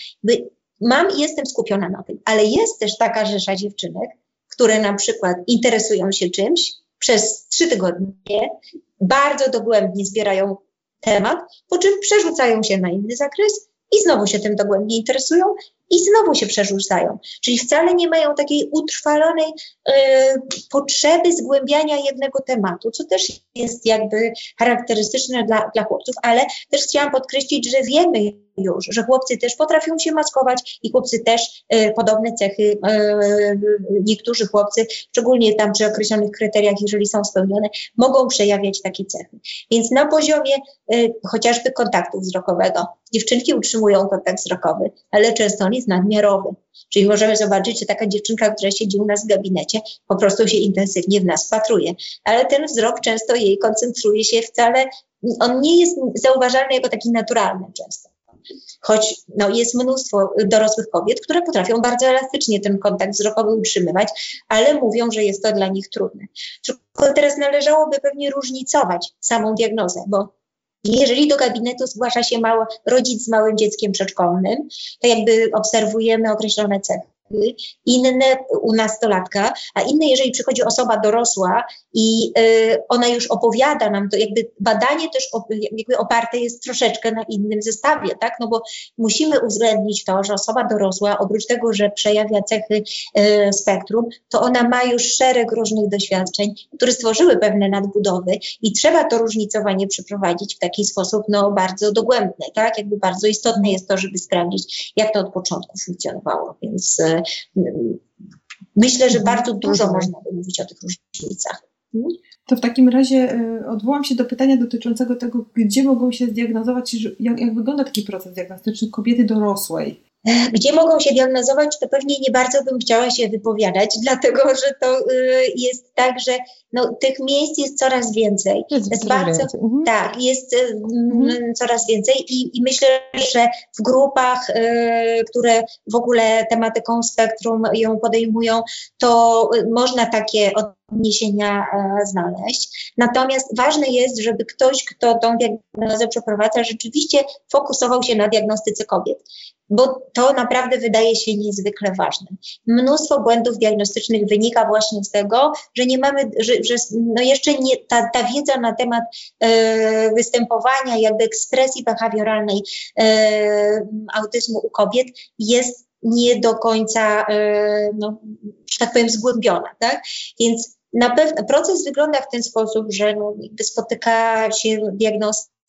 Mam i jestem skupiona na tym, ale jest też taka rzesza dziewczynek, które na przykład interesują się czymś przez trzy tygodnie, bardzo dogłębnie zbierają temat, po czym przerzucają się na inny zakres i znowu się tym dogłębnie interesują i znowu się przerzucają. Czyli wcale nie mają takiej utrwalonej y, potrzeby zgłębiania jednego tematu, co też jest jakby charakterystyczne dla, dla chłopców, ale też chciałam podkreślić, że wiemy już, że chłopcy też potrafią się maskować i chłopcy też y, podobne cechy, y, niektórzy chłopcy, szczególnie tam przy określonych kryteriach, jeżeli są spełnione, mogą przejawiać takie cechy. Więc na poziomie y, chociażby kontaktu wzrokowego, dziewczynki utrzymują kontakt wzrokowy, ale często on jest nadmiarowy. Czyli możemy zobaczyć, że taka dziewczynka, która siedzi u nas w gabinecie, po prostu się intensywnie w nas patruje, ale ten wzrok często jej koncentruje się wcale, on nie jest zauważalny jako taki naturalny często. Choć no, jest mnóstwo dorosłych kobiet, które potrafią bardzo elastycznie ten kontakt wzrokowy utrzymywać, ale mówią, że jest to dla nich trudne. Tylko teraz należałoby pewnie różnicować samą diagnozę, bo jeżeli do gabinetu zgłasza się mało, rodzic z małym dzieckiem przedszkolnym, to jakby obserwujemy określone cechy. Inne u nastolatka, a inne, jeżeli przychodzi osoba dorosła i y, ona już opowiada nam to, jakby badanie też jakby oparte jest troszeczkę na innym zestawie, tak? No bo musimy uwzględnić to, że osoba dorosła, oprócz tego, że przejawia cechy y, spektrum, to ona ma już szereg różnych doświadczeń, które stworzyły pewne nadbudowy i trzeba to różnicowanie przeprowadzić w taki sposób, no bardzo dogłębny, tak? Jakby bardzo istotne jest to, żeby sprawdzić, jak to od początku funkcjonowało, więc y, myślę, że mhm. bardzo dużo można by mówić o tych różnicach. To w takim razie y, odwołam się do pytania dotyczącego tego, gdzie mogą się zdiagnozować, jak, jak wygląda taki proces diagnostyczny kobiety dorosłej. [laughs] Gdzie mogą się diagnozować, to pewnie nie bardzo bym chciała się wypowiadać, [laughs] dlatego że to y, jest tak, że no, tych miejsc jest coraz więcej. Jest, jest bardzo, mhm. Tak, jest y, mhm. coraz więcej i, i, myślę, że w grupach, y, które w ogóle tematyką spektrum ją podejmują, to można takie odniesienia e, znaleźć. Natomiast ważne jest, żeby ktoś, kto tą diagnozę przeprowadza, rzeczywiście fokusował się na diagnostyce kobiet bo to naprawdę wydaje się niezwykle ważne. Mnóstwo błędów diagnostycznych wynika właśnie z tego, że nie mamy, że, że no jeszcze nie, ta, ta wiedza na temat e, występowania, jakby ekspresji behawioralnej e, autyzmu u kobiet jest nie do końca, e, no, że tak powiem, zgłębiona, tak? Więc na pewno proces wygląda w ten sposób, że no, spotyka się diagnostyk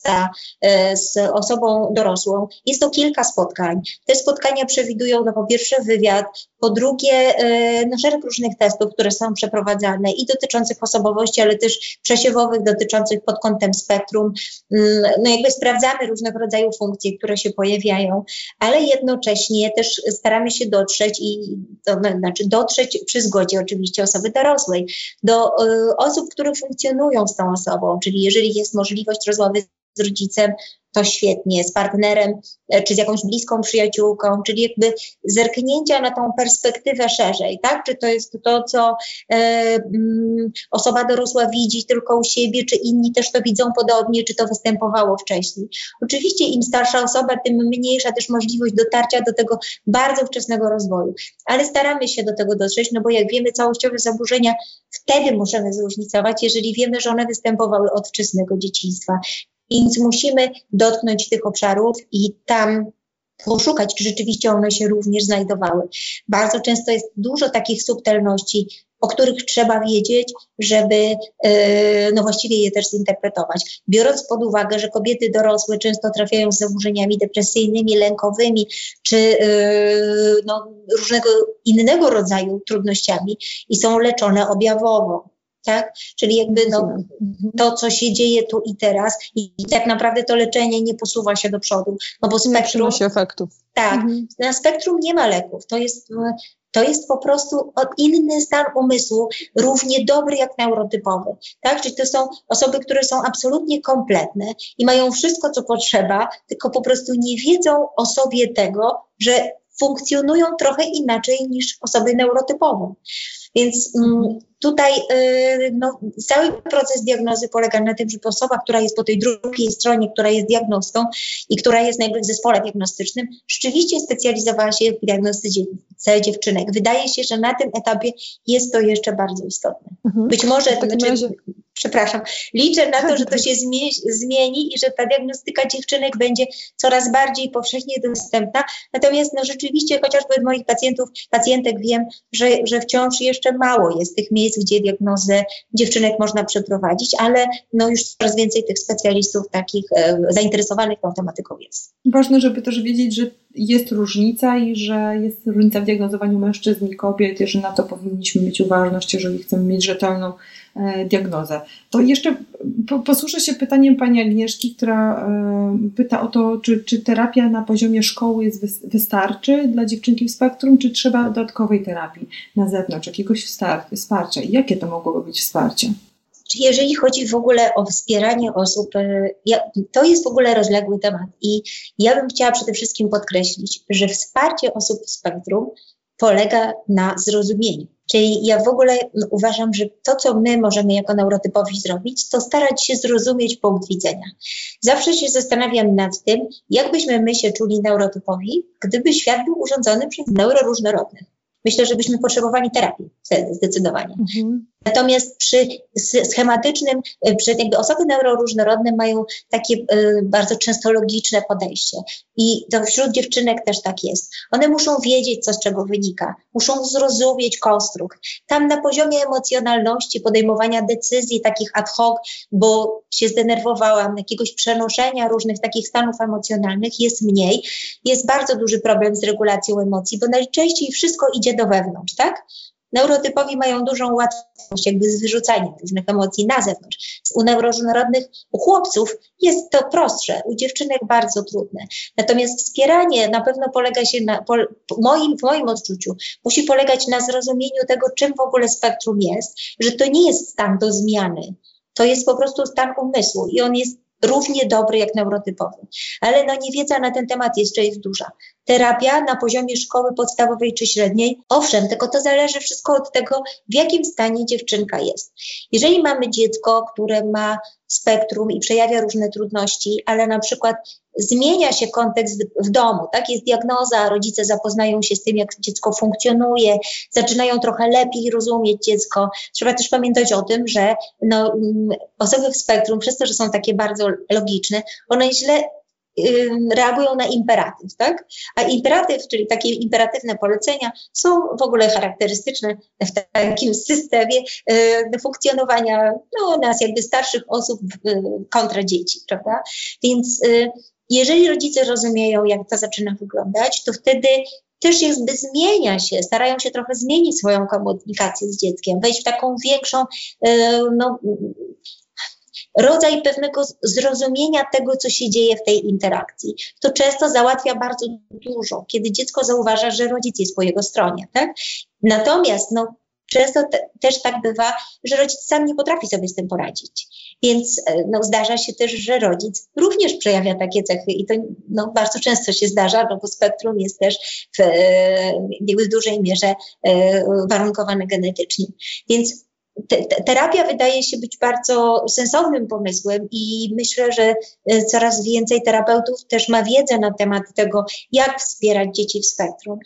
E, z osobą dorosłą. Jest to kilka spotkań. Te spotkania przewidują no, po pierwsze wywiad, po drugie e, no, szereg różnych testów, które są przeprowadzane i dotyczących osobowości, ale też przesiewowych, dotyczących pod kątem spektrum. Mm, no jakby sprawdzamy różnego rodzaju funkcje, które się pojawiają, ale jednocześnie też staramy się dotrzeć i to znaczy dotrzeć przy zgodzie oczywiście osoby dorosłej do y, osób, które funkcjonują z tą osobą, czyli jeżeli jest możliwość rozmowy z rodzicem, to świetnie, z partnerem e, czy z jakąś bliską przyjaciółką, czyli jakby zerknięcia na tą perspektywę szerzej, tak? Czy to jest to, co e, mm, osoba dorosła widzi tylko u siebie, czy inni też to widzą podobnie, czy to występowało wcześniej. Oczywiście im starsza osoba, tym mniejsza też możliwość dotarcia do tego bardzo wczesnego rozwoju, ale staramy się do tego dotrzeć, no bo jak wiemy, całościowe zaburzenia wtedy możemy zróżnicować, jeżeli wiemy, że one występowały od wczesnego dzieciństwa. Więc musimy dotknąć tych obszarów i tam poszukać, czy rzeczywiście one się również znajdowały. Bardzo często jest dużo takich subtelności, o których trzeba wiedzieć, żeby yy, no właściwie je też zinterpretować. Biorąc pod uwagę, że kobiety dorosłe często trafiają z zaburzeniami depresyjnymi, lękowymi, czy yy, no, różnego innego rodzaju trudnościami i są leczone objawowo tak? Czyli jakby no, mhm. to, co się dzieje tu i teraz i, i tak naprawdę to leczenie nie posuwa się do przodu, no bo spektrum... Nie efektów. Tak, mhm. na spektrum nie ma leków, to jest, to jest po prostu inny stan umysłu, równie dobry jak neurotypowy, tak? Czyli to są osoby, które są absolutnie kompletne i mają wszystko, co potrzeba, tylko po prostu nie wiedzą o sobie tego, że funkcjonują trochę inaczej niż osoby neurotypowe. Więc mm, tutaj y, no, cały proces diagnozy polega na tym, żeby osoba, która jest po tej drugiej stronie, która jest diagnostą i która jest jakby w zespole diagnostycznym, rzeczywiście specjalizowała się w diagnostyce dziewczynek. Wydaje się, że na tym etapie jest to jeszcze bardzo istotne. Mhm. Być może, znaczy, razie... przepraszam, liczę na to, że to się zmieni i że ta diagnostyka dziewczynek będzie coraz bardziej powszechnie dostępna. Natomiast no rzeczywiście chociażby od moich pacjentów, pacjentek wiem, że, że wciąż jeszcze mało jest tych miejsc, gdzie diagnozę dziewczynek można przeprowadzić, ale no już coraz więcej tych specjalistów takich e, zainteresowanych tą tematyką jest. Ważne, żeby też wiedzieć, że jest różnica i że jest różnica w diagnozowaniu mężczyzn i kobiet i że na to powinniśmy mieć uważność, jeżeli chcemy mieć rzetelną e, diagnozę. To jeszcze po, posłuszę się pytaniem pani Agnieszki, która e, pyta o to, czy, czy terapia na poziomie szkoły jest wy, wystarczy dla dziewczynki w spektrum, czy trzeba dodatkowej terapii na zewnątrz, jakiegoś wsparcia jakie to mogłoby być wsparcie? Jeżeli chodzi w ogóle o wspieranie osób, e, to jest w ogóle rozległy temat i ja bym chciała przede wszystkim podkreślić, że wsparcie osób w spektrum polega na zrozumieniu. Czyli ja w ogóle uważam, że to, co my możemy jako neurotypowi zrobić, to starać się zrozumieć punkt widzenia. Zawsze się zastanawiam nad tym, jak byśmy my się czuli neurotypowi, gdyby świat był urządzony przez neuroróżnorodnych myślę, że byśmy potrzebowali terapii wtedy zdecydowanie. Mhm. Natomiast przy schematycznym, e, przy jakby osoby neuroróżnorodne mają takie y, bardzo często logiczne podejście. I to wśród dziewczynek też tak jest. One muszą wiedzieć, co z czego wynika, muszą zrozumieć konstrukt. Tam na poziomie emocjonalności, podejmowania decyzji takich ad hoc, bo się zdenerwowałam, jakiegoś przenoszenia różnych takich stanów emocjonalnych jest mniej. Jest bardzo duży problem z regulacją emocji, bo najczęściej wszystko idzie do wewnątrz, tak? Neurotypowi mają dużą łatwość jakby z wyrzucaniem różnych emocji na zewnątrz. U neuroróżnorodnych, u chłopców jest to prostsze, u dziewczynek bardzo trudne. Natomiast wspieranie na pewno polega się na, po, moim, w moim odczuciu, musi polegać na zrozumieniu tego, czym w ogóle spektrum jest, że to nie jest stan do zmiany. To jest po prostu stan umysłu i on jest równie dobry jak neurotypowy. Ale no niewiedza na ten temat jeszcze jest duża. Terapia na poziomie szkoły podstawowej czy średniej, owszem, tylko to zależy wszystko od tego, w jakim stanie dziewczynka jest. Jeżeli mamy dziecko, które ma spektrum i przejawia różne trudności, ale na przykład zmienia się kontekst w domu, tak? Jest diagnoza, rodzice zapoznają się z tym, jak dziecko funkcjonuje, zaczynają trochę lepiej rozumieć dziecko. Trzeba też pamiętać o tym, że no, mm, osoby w spektrum, przez to, że są takie bardzo logiczne, one źle reagują na imperatyw, tak? A imperatyw, czyli takie imperatywne polecenia, są w ogóle charakterystyczne w takim systemie y, funkcjonowania no, nas, jakby starszych osób kontra dzieci, prawda? Więc y, jeżeli rodzice rozumieją, jak to zaczyna wyglądać, to wtedy też jakby zmienia się, starają się trochę zmienić swoją komunikację z dzieckiem, wejść w taką większą, y, no, rodzaj pewnego zrozumienia tego, co się dzieje w tej interakcji. To często załatwia bardzo dużo, kiedy dziecko zauważa, że rodzic jest po jego stronie. Tak? Natomiast no, często te, też tak bywa, że rodzic sam nie potrafi sobie z tym poradzić. Więc e, no, zdarza się też, że rodzic również przejawia takie cechy i to no, bardzo często się zdarza, no, bo spektrum jest też w, e, w dużej mierze e, warunkowane genetycznie. Więc te, terapia wydaje się być bardzo sensownym pomysłem i myślę, że e, coraz więcej terapeutów też ma wiedzę na temat tego, jak wspierać dzieci w spektrum.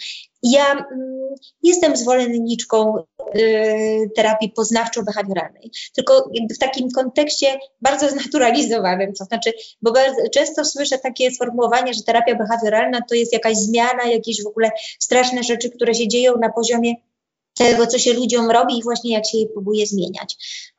Ja mm, jestem zwolenniczką y, terapii poznawczo-behawioralnej, tylko w takim kontekście bardzo znaturalizowanym, to znaczy, bo bardzo często słyszę takie sformułowanie, że terapia behawioralna to jest jakaś zmiana, jakieś w ogóle straszne rzeczy, które się dzieją na poziomie tego, co się ludziom robi i właśnie jak się je próbuje zmieniać.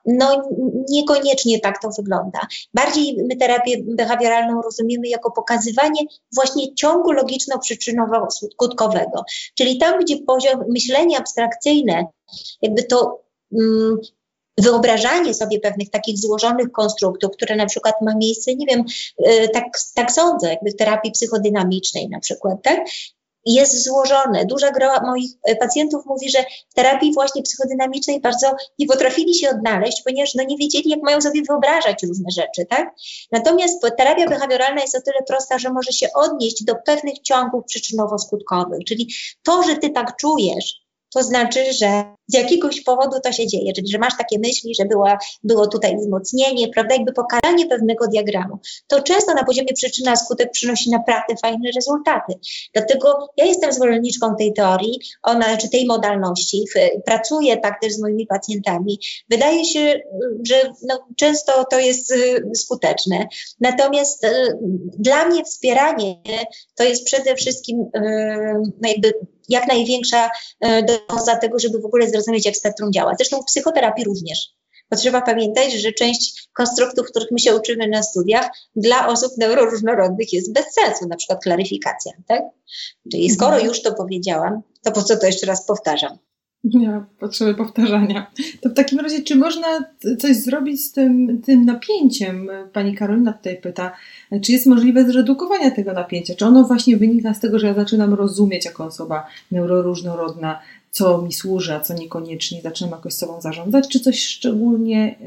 No niekoniecznie tak to wygląda. Bardziej my terapię behawioralną rozumiemy jako pokazywanie właśnie ciągu logiczno-przyczynowo-skutkowego. Czyli tam, gdzie poziom myślenia abstrakcyjne, jakby to mm, wyobrażanie sobie pewnych takich złożonych konstruktów, które na przykład ma miejsce, nie wiem, y, tak, tak sądzę, jakby w terapii psychodynamicznej na przykład, tak? Jest złożone. Duża gra moich e, pacjentów mówi, że w terapii właśnie psychodynamicznej bardzo nie potrafili się odnaleźć, ponieważ no nie wiedzieli, jak mają sobie wyobrażać różne rzeczy, tak? Natomiast terapia behawioralna jest o tyle prosta, że może się odnieść do pewnych ciągów przyczynowo-skutkowych, czyli to, że ty tak czujesz, to znaczy, że z jakiegoś powodu to się dzieje, czyli że masz takie myśli, że było tutaj wzmocnienie, prawda, jakby pokazanie pewnego diagramu. To często na poziomie przyczyna skutek przynosi naprawdę fajne rezultaty. Dlatego ja jestem zwolenniczką tej teorii, ona, czy tej modalności, pracuję tak też z moimi pacjentami. Wydaje się, że no, często to jest y, skuteczne. Natomiast y, dla mnie wspieranie to jest przede wszystkim y, no jakby jak największa doza tego, żeby w ogóle zrozumieć, jak spektrum działa. Zresztą w psychoterapii również. Bo trzeba pamiętać, że część konstruktów, których my się uczymy na studiach, dla osób neuroróżnorodnych jest bez sensu, na przykład klaryfikacja. Tak? Czyli skoro mhm. już to powiedziałam, to po co to jeszcze raz powtarzam? Nie potrzeby powtarzania. To w takim razie, czy można coś zrobić z tym, tym napięciem? Pani Karolina tutaj pyta, czy jest możliwe zredukowanie tego napięcia? Czy ono właśnie wynika z tego, że ja zaczynam rozumieć jako osoba neuroróżnorodna, co mi służy, a co niekoniecznie, zaczynam jakoś sobą zarządzać, czy coś szczególnie,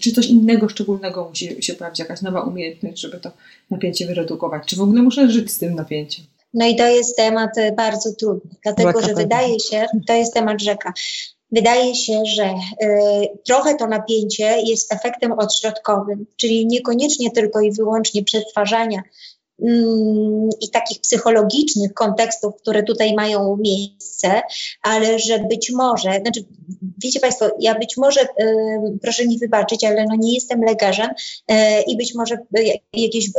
czy coś innego szczególnego musi się pojawić, jakaś nowa umiejętność, żeby to napięcie wyredukować? Czy w ogóle muszę żyć z tym napięciem? No i to jest temat e, bardzo trudny, dlatego że wydaje się, to jest temat rzeka. Wydaje się, że y, trochę to napięcie jest efektem odśrodkowym, czyli niekoniecznie tylko i wyłącznie przetwarzania i takich psychologicznych kontekstów, które tutaj mają miejsce, ale że być może, znaczy, wiecie Państwo, ja być może, proszę mi wybaczyć, ale no nie jestem lekarzem e, i być może jakieś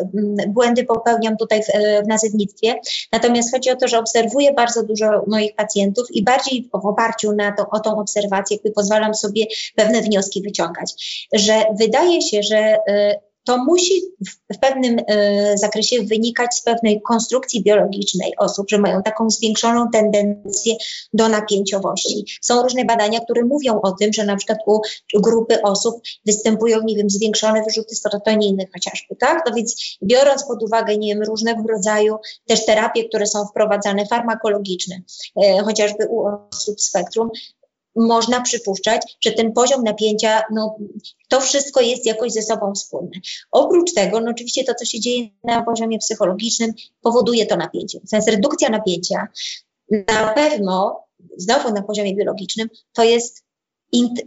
błędy popełniam tutaj w, w nazewnictwie. Natomiast chodzi o to, że obserwuję bardzo dużo moich pacjentów i bardziej w oparciu na to, o tą obserwację, jakby pozwalam sobie pewne wnioski wyciągać, że wydaje się, że e, to musi w, pewnym e, zakresie wynikać z pewnej konstrukcji biologicznej osób, że mają taką zwiększoną tendencję do napięciowości. Są różne badania, które mówią o tym, że na przykład u grupy osób występują, nie wiem, zwiększone wyrzuty serotoniny chociażby, tak? No więc biorąc pod uwagę, nie wiem, różnego rodzaju też terapie, które są wprowadzane, farmakologiczne, e, chociażby u osób spektrum, można przypuszczać, że ten poziom napięcia, no, to wszystko jest jakoś ze sobą wspólne. Oprócz tego, no oczywiście to, co się dzieje na poziomie psychologicznym, powoduje to napięcie. Natomiast redukcja napięcia na pewno, znowu na poziomie biologicznym, to jest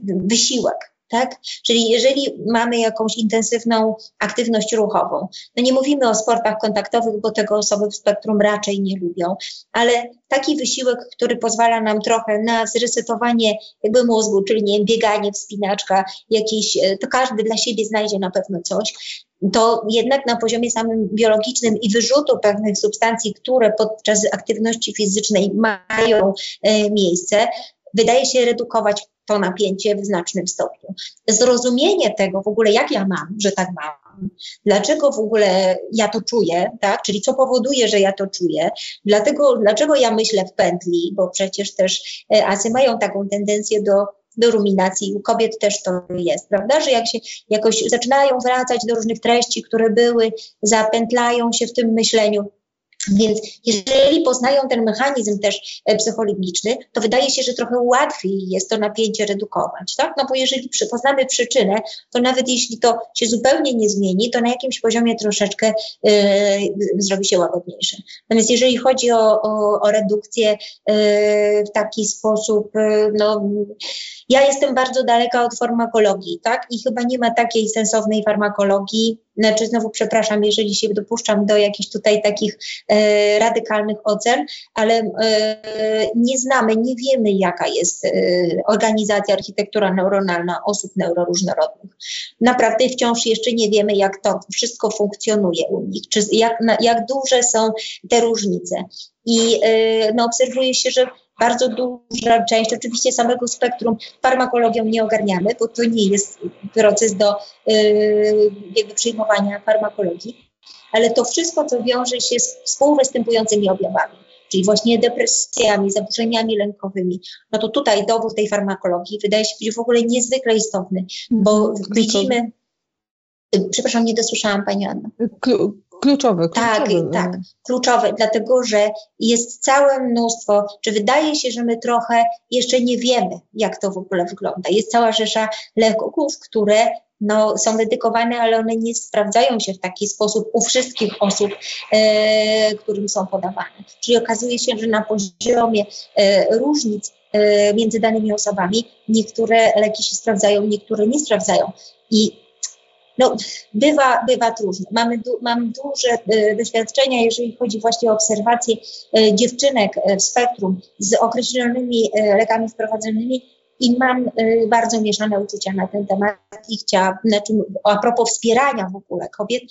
wysiłek tak? Czyli jeżeli mamy jakąś intensywną aktywność ruchową, no nie mówimy o sportach kontaktowych, bo tego osoby w spektrum raczej nie lubią, ale taki wysiłek, który pozwala nam trochę na zresetowanie jakby mózgu, czyli nie wiem, bieganie, wspinaczka, jakieś, e, to każdy dla siebie znajdzie na pewno coś, to jednak na poziomie samym biologicznym i wyrzutu pewnych substancji, które podczas aktywności fizycznej mają e, miejsce, wydaje się redukować to napięcie w znacznym stopniu. Zrozumienie tego w ogóle, jak ja mam, że tak mam, dlaczego w ogóle ja to czuję, tak? czyli co powoduje, że ja to czuję, dlatego, dlaczego ja myślę w pętli, bo przecież też e, asy mają taką tendencję do do ruminacji. U kobiet też to jest, prawda? Że jak się jakoś zaczynają wracać do różnych treści, które były, zapętlają się w tym myśleniu, więc jeżeli poznają ten mechanizm też e, psychologiczny, to wydaje się, że trochę łatwiej jest to napięcie redukować, tak? No bo jeżeli poznamy przyczynę, to nawet jeśli to się zupełnie nie zmieni, to na jakimś poziomie troszeczkę yy, zrobi się łagodniejsze. Natomiast jeżeli chodzi o, o, o redukcję yy, w taki sposób, yy, no ja jestem bardzo daleka od farmakologii, tak? I chyba nie ma takiej sensownej farmakologii, znaczy znowu przepraszam, jeżeli się dopuszczam do jakichś tutaj takich e, radykalnych ocen, ale e, nie znamy, nie wiemy jaka jest e, organizacja, architektura neuronalna osób neuroróżnorodnych. Naprawdę wciąż jeszcze nie wiemy, jak to wszystko funkcjonuje u nich, czy jak, na, jak duże są te różnice. I e, no, obserwuje się, że bardzo duża część, oczywiście samego spektrum farmakologią nie ogarniamy, bo to nie jest proces do yy, jakby przyjmowania farmakologii, ale to wszystko, co wiąże się z współwystępującymi objawami, czyli właśnie depresjami, zaburzeniami lękowymi, no to tutaj dobór tej farmakologii wydaje się być w ogóle niezwykle istotny, bo mhm. widzimy, przepraszam, nie dosłyszałam Pani Anna. Kluczowe, Tak, tak, kluczowe, dlatego że jest całe mnóstwo, czy wydaje się, że my trochę jeszcze nie wiemy, jak to w ogóle wygląda. Jest cała rzesza leków, które no, są dedykowane, ale one nie sprawdzają się w taki sposób u wszystkich osób, e, którym są podawane. Czyli okazuje się, że na poziomie e, różnic e, między danymi osobami niektóre leki się sprawdzają, niektóre nie sprawdzają. I no, bywa, bywa trudno. Mamy, du, mam duże e, doświadczenia, jeżeli chodzi właśnie o obserwacje e, dziewczynek e, w spektrum z określonymi lekami wprowadzonymi i mam bardzo mieszane uczucia na ten temat i chciałabym, znaczy, a propos wspierania w ogóle kobiet,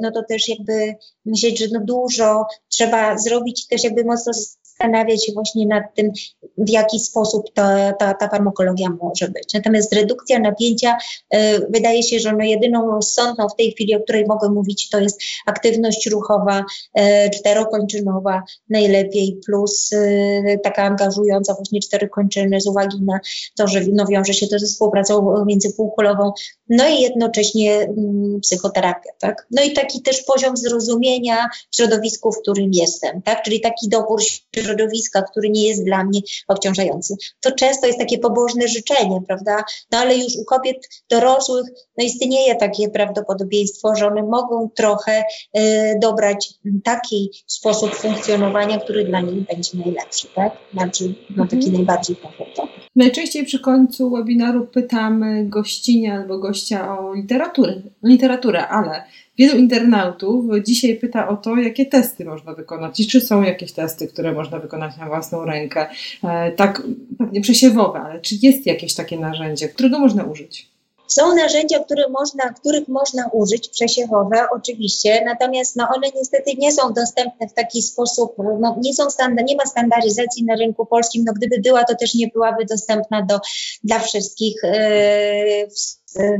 no to też jakby myśleć, że no dużo trzeba zrobić też jakby mocno zastanawiać się właśnie nad tym, w jaki sposób ta, ta, ta farmakologia może być. Natomiast redukcja napięcia, y, wydaje się, że no jedyną rozsądną w tej chwili, o której mogę mówić, to jest aktywność ruchowa, y, czterokończynowa najlepiej, plus y, taka angażująca właśnie cztery kończyny z uwagi na to, że no, wiąże się to ze współpracą międzypółkulową, no i jednocześnie mm, psychoterapia, tak? No i taki też poziom zrozumienia w środowisku, w którym jestem, tak? Czyli taki dobór środowiska, który nie jest dla mnie obciążający. To często jest takie pobożne życzenie, prawda? No ale już u kobiet dorosłych no istnieje takie prawdopodobieństwo, że one mogą trochę y, dobrać taki sposób funkcjonowania, który dla nich będzie najlepszy, tak? Znaczy, no taki mhm. najbardziej komfortowy. Najczęściej przy końcu webinaru pytamy gościnia albo gościa o literaturę, literaturę, ale wielu internautów dzisiaj pyta o to, jakie testy można wykonać i czy są jakieś testy, które można wykonać na własną rękę, e, tak pewnie przesiewowe, ale czy jest jakieś takie narzędzie, którego można użyć? Są narzędzia, które można, których można użyć, przesiewowe oczywiście, natomiast no, one niestety nie są dostępne w taki sposób, no, nie, są standard, nie ma standaryzacji na rynku polskim, no gdyby była, to też nie byłaby dostępna do, dla wszystkich yy,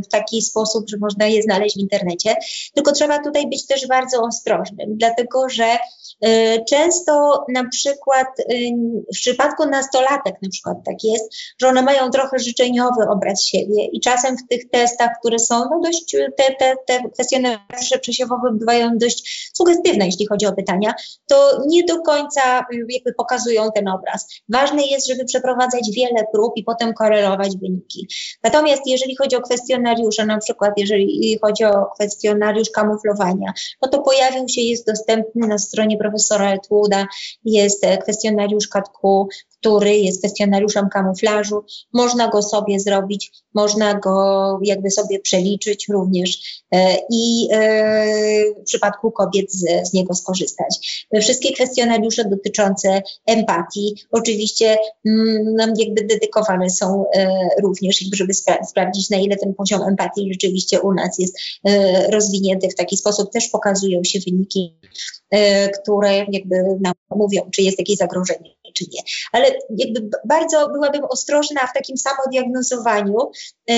w, taki sposób, że można je znaleźć w internecie, tylko trzeba tutaj być też bardzo ostrożnym, dlatego że często na przykład y, w przypadku nastolatek na przykład tak jest, że one mają trochę życzeniowy obraz siebie i czasem w tych testach, które są no dość, te, te, te kwestionariusze przesiewowe bywają dość sugestywne, jeśli chodzi o pytania, to nie do końca y, jakby pokazują ten obraz. Ważne jest, żeby przeprowadzać wiele prób i potem korelować wyniki. Natomiast jeżeli chodzi o kwestionariusze, na przykład jeżeli chodzi o kwestionariusz kamuflowania, no to pojawił się, jest dostępny na stronie profesora Etwooda, jest e, kwestionariusz KATKU, który jest kwestionariuszem kamuflażu. Można go sobie zrobić, można go jakby sobie przeliczyć również e, i e, w przypadku kobiet z, z niego skorzystać. Wszystkie kwestionariusze dotyczące empatii oczywiście mm, jakby dedykowane są również, żeby spra sprawdzić na ile ten poziom empatii rzeczywiście u nas jest rozwinięty w taki sposób. Też pokazują się wyniki E, które jakby nam mówią, czy jest jakieś zagrożenie, czy nie. Ale jakby bardzo byłabym ostrożna w takim samodiagnozowaniu, e,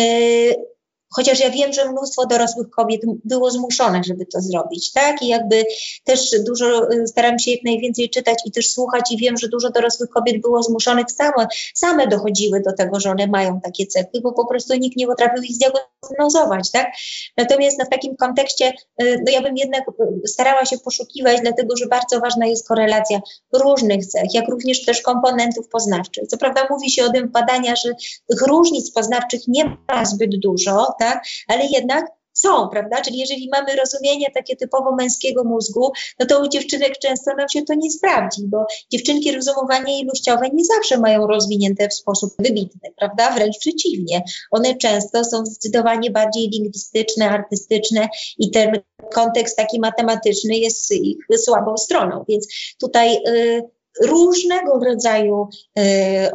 Chociaż ja wiem, że mnóstwo dorosłych kobiet było zmuszonych, żeby to zrobić, tak? I jakby też dużo y, staram się jak najwięcej czytać i też słuchać, i wiem, że dużo dorosłych kobiet było zmuszonych same, same dochodziły do tego, że one mają takie cechy, bo po prostu nikt nie potrafił ich zdiagnozować, tak? Natomiast no, w takim kontekście, y, no ja bym jednak y, starała się poszukiwać, dlatego że bardzo ważna jest korelacja różnych cech, jak również też komponentów poznawczych. Co prawda mówi się o tym badania, że tych różnic poznawczych nie ma zbyt dużo, tak? Ale jednak są, prawda? Czyli jeżeli mamy rozumienie takie typowo męskiego mózgu, no to u dziewczynek często nam się to nie sprawdzi, bo dziewczynki rozumowanie ilościowe nie zawsze mają rozwinięte w sposób wybitny, prawda? Wręcz przeciwnie. One często są zdecydowanie bardziej lingwistyczne, artystyczne i ten kontekst taki matematyczny jest ich słabą stroną. Więc tutaj y, różnego rodzaju e,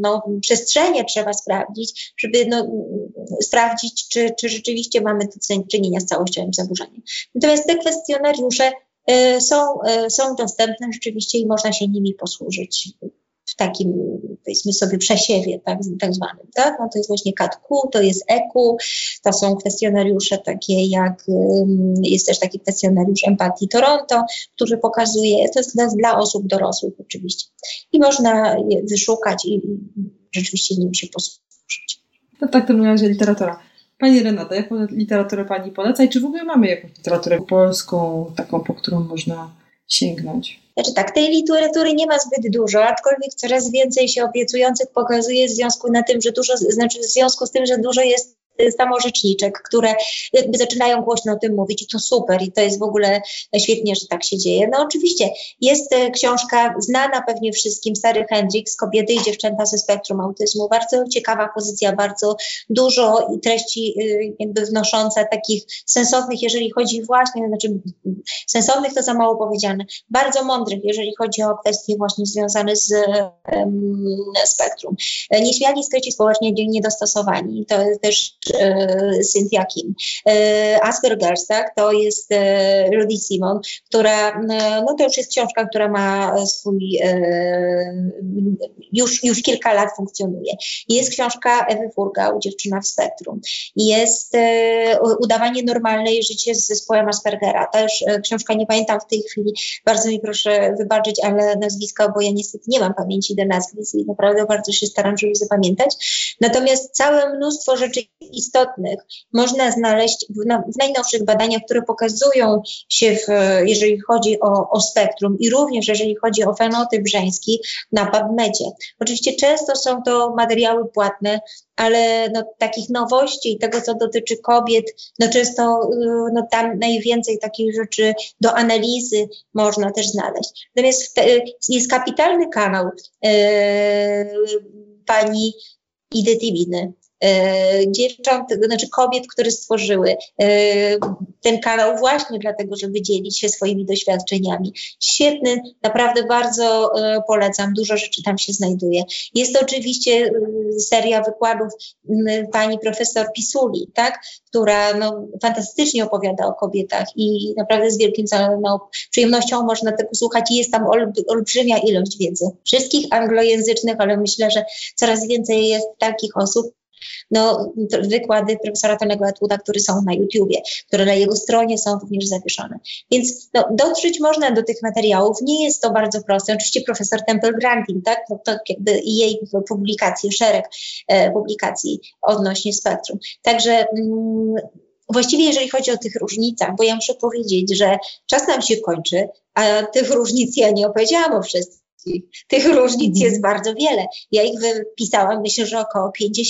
no, przestrzenie trzeba sprawdzić, żeby no, sprawdzić, czy, czy rzeczywiście mamy do czynienia z całościowym zaburzeniem. Natomiast te kwestionariusze e, są, e, są dostępne rzeczywiście i można się nimi posłużyć takim, powiedzmy sobie, przesiewie tak, tak zwanym. Tak? No to jest właśnie CATQ, to jest EQ, to są kwestionariusze takie jak, jest też taki kwestionariusz empatii Toronto, który pokazuje, to jest dla, osób dorosłych oczywiście. I można je wyszukać i, i rzeczywiście nim się posłużyć. No tak, to w razie literatura. Pani Renata, jaką literaturę Pani poleca i czy w ogóle mamy jakąś literaturę polską, taką, po którą można sięgnąć? Znaczy tak, tej literatury nie ma zbyt dużo, aczkolwiek coraz więcej się obiecujących pokazuje w związku na tym, że dużo, znaczy w związku z tym, że dużo jest samorzeczniczek, które jakby zaczynają głośno o tym mówić i to super i to jest w ogóle świetnie, że tak się dzieje. No oczywiście jest książka znana pewnie wszystkim, Sary Hendricks, Kobiety i dziewczęta ze spektrum autyzmu. Bardzo ciekawa pozycja, bardzo dużo treści jakby wnosząca takich sensownych, jeżeli chodzi właśnie, znaczy sensownych to za mało powiedziane, bardzo mądrych, jeżeli chodzi o kwestie właśnie związane z um, spektrum. Nieśmiali, skryci społecznie niedostosowani, to też e, Cynthia Kim. E, Asperger's, tak, to jest e, Rudy Simon, która, e, no to już jest książka, która ma swój, e, już, już kilka lat funkcjonuje. Jest książka Ewy Furgał, Dziewczyna w spektrum. Jest e, Udawanie normalnej życie z zespołem Aspergera. Już książka, nie pamiętam w tej chwili, bardzo mi proszę wybaczyć, ale nazwiska, bo ja niestety nie mam pamięci do nazwisk i naprawdę bardzo się staram, żeby zapamiętać. Natomiast całe mnóstwo rzeczy istotnych można znaleźć w, na, w najnowszych badaniach, które pokazują się, w, jeżeli chodzi o, o spektrum i również jeżeli chodzi o fenotyp żeński na PubMedzie. Oczywiście często są to materiały płatne, ale no, takich nowości i tego, co dotyczy kobiet, no często y, no, tam najwięcej takich rzeczy do analizy można też znaleźć. Natomiast jest kapitalny kanał e, pani Idy Tibiny, dziewcząt, znaczy kobiet, które stworzyły e, ten kanał właśnie dlatego, żeby dzielić się swoimi doświadczeniami. Świetny, naprawdę bardzo e, polecam, dużo rzeczy tam się znajduje. Jest to oczywiście seria wykładów pani profesor Pisuli, tak, która no, fantastycznie opowiada o kobietach i naprawdę z wielkim no, przyjemnością można tego słuchać i jest tam olbrzymia ilość wiedzy. Wszystkich anglojęzycznych, ale myślę, że coraz więcej jest takich osób, no, wykłady profesora Tonego Atwooda, które są na YouTubie, które na jego stronie są również zawieszone. Więc no, dotrzeć można do tych materiałów. Nie jest to bardzo proste. Oczywiście profesor Temple Granting, tak, no, to jakby jej publikacje, szereg e, publikacji odnośnie spektrum. Także mm, Właściwie jeżeli chodzi o tych różnicach, bo ja muszę powiedzieć, że czas nam się kończy, a tych różnic ja nie opowiedziałam o wszystkich tych różnic mhm. jest bardzo wiele. Ja ich wypisałam, myślę, że około 50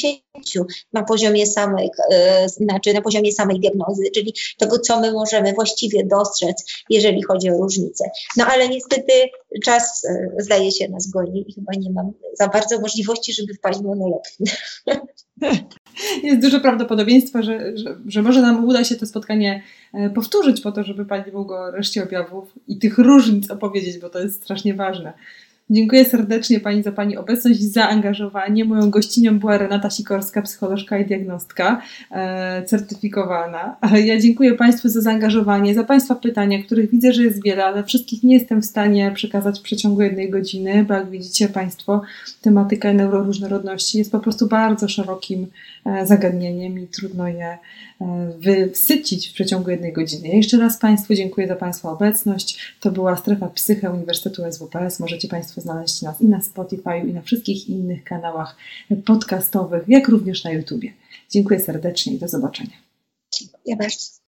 na poziomie samej, e, znaczy na poziomie samej diagnozy, czyli tego, co my możemy właściwie dostrzec, jeżeli chodzi o różnice. No ale niestety czas e, zdaje się nas goni i chyba nie mam za bardzo możliwości, żeby wpaść w monolog. [laughs] Jest duże prawdopodobieństwo, że, że, że może nam uda się to spotkanie e, powtórzyć po to, żeby Pani mogła reszcie objawów i tych różnic opowiedzieć, bo to jest strasznie ważne. Dziękuję serdecznie Pani za Pani obecność i zaangażowanie. Moją gościnią była Renata Sikorska, psycholożka i diagnostka e, certyfikowana. Ja dziękuję Państwu za zaangażowanie, za Państwa pytania, których widzę, że jest wiele, ale wszystkich nie jestem w stanie przekazać w przeciągu jednej godziny, bo jak widzicie Państwo, tematyka neuroróżnorodności jest po prostu bardzo szerokim e, zagadnieniem i trudno je wysycić w przeciągu jednej godziny. Jeszcze raz Państwu dziękuję za Państwa obecność. To była strefa psyche Uniwersytetu SWPS. Możecie Państwo Państwo znaleźć nas i na Spotify, i na wszystkich innych kanałach podcastowych, jak również na YouTubie. Dziękuję serdecznie i do zobaczenia. Dziękuję bardzo.